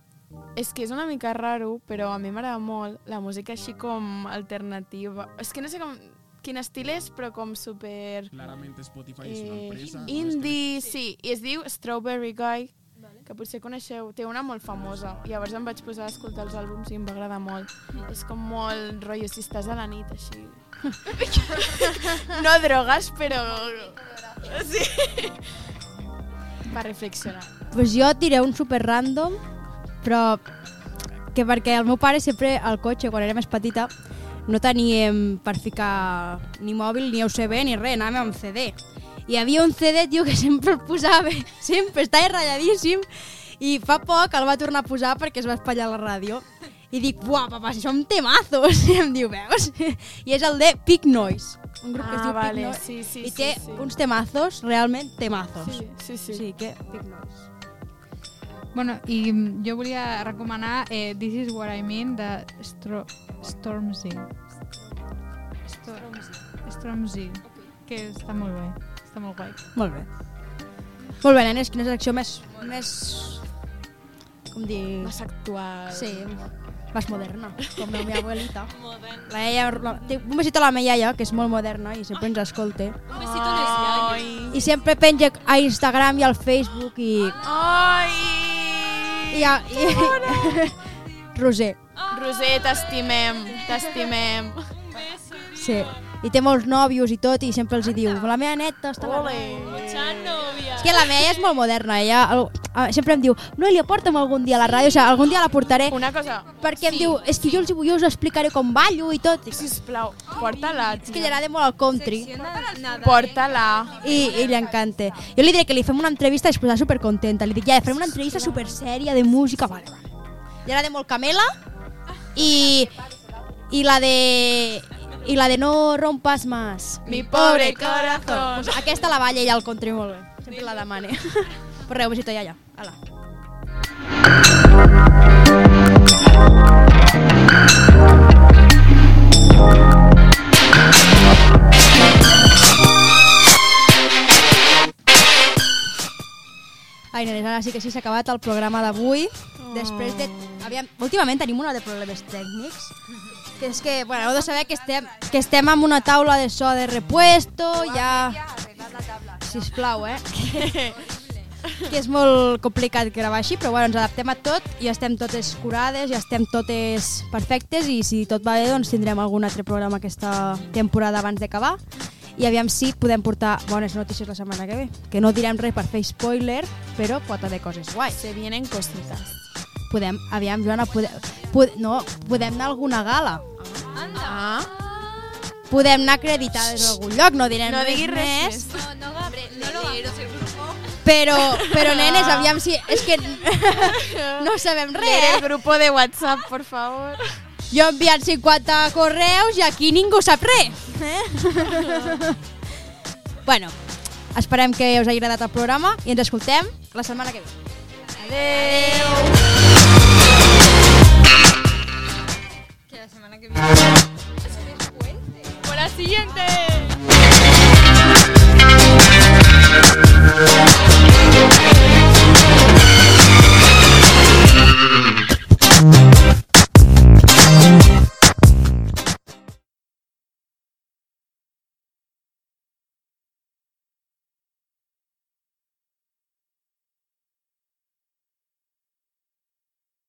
és que és una mica raro, però a mi m'agrada molt la música així com alternativa. És que no sé com quin estil és, però com super... Claramente Spotify és una Eh, empresa. indie, sí. I es diu Strawberry Guy, que potser coneixeu. Té una molt famosa. I llavors em vaig posar a escoltar els àlbums i em va agradar molt. És com molt rotllo, si estàs a la nit, així. (laughs) no drogues, però... Sí. Per reflexionar. Pues jo et diré un super random, però que perquè el meu pare sempre al cotxe, quan era més petita, no teníem per ficar ni mòbil, ni USB, ni res, anàvem amb CD. I hi havia un CD, tio, que (laughs) sempre el posava, sempre, estava ratlladíssim, i fa poc el va tornar a posar perquè es va espatllar la ràdio. I dic, buah, papa, si som temazos! I (laughs) em diu, veus? I és el de Peak Noise, un grup que es Ah, diu vale, Peak Noise. sí, sí, I sí, té sí. uns temazos, realment temazos. Sí, sí, sí. Sí, que Peak Noise. Bueno, i jo volia recomanar eh, This is what I mean de Stro Stormzy. Stormzy. Stormzy, que està molt bé, està molt guai. Molt bé. Molt bé, nenes, quina secció més... més... com dir... Més actual. Sí, més moderna, com la meva abuelita. La iaia, la, té un besito a la meva iaia, que és molt moderna i sempre ens escolta. Un besito a les iaies. I sempre penja a Instagram i al Facebook i... Ai! I, a, i, (laughs) Roser. Roser, t'estimem, t'estimem. Sí. I té molts nòvios i tot, i sempre els hi diu, la meva neta està a la. És que la meva és molt moderna, ella el- sempre em diu, Noelia, porta'm algun dia a la ràdio, o sigui, algun dia la portaré. Una cosa... Perquè em diu, és que jo els, jo us explicaré com ballo i tot. Sisplau, porta-la, És que li agrada molt el country. Porta-la. I, i li encanta. Jo li diré que li fem una entrevista i es posarà supercontenta. Li dic, ja, farem una entrevista super sèria de música. Vale, vale. Li agrada molt Camela i, i la de... I la de no rompas más. Mi pobre corazón. Pues aquesta la balla ella al country molt bé. Sempre la demane. Pues res, un besito, iaia. Hala. Ai, nenes, ara sí que sí s'ha acabat el programa d'avui. Després de... Aviam, últimament tenim una de problemes tècnics. Que és que, bueno, heu de saber que estem, que estem amb una taula de so de repuesto, ja... Sisplau, eh? que és molt complicat gravar així, però bueno, ens adaptem a tot i estem totes curades, ja estem totes perfectes i si tot va bé doncs tindrem algun altre programa aquesta temporada abans d'acabar i aviam si podem portar bones notícies la setmana que ve. Que no direm res per fer spoiler, però pot haver coses guais. Se vienen cositas. Podem, aviam, Joana, podem, pod, no, podem anar a alguna gala. Ah. Podem anar acreditades a algun lloc, no direm No res res més. No, no, Gabriel, no lo hagas. Però, però nenes, aviam si... És que (laughs) no sabem res, Leer eh? el grupo de WhatsApp, por favor. Jo he enviat 50 correus i aquí ningú sap res. Eh? (laughs) bueno, esperem que us hagi agradat el programa i ens escoltem la setmana que ve. Adiós. Que la semana que viene. Es puente. Por la siguiente. Thank you.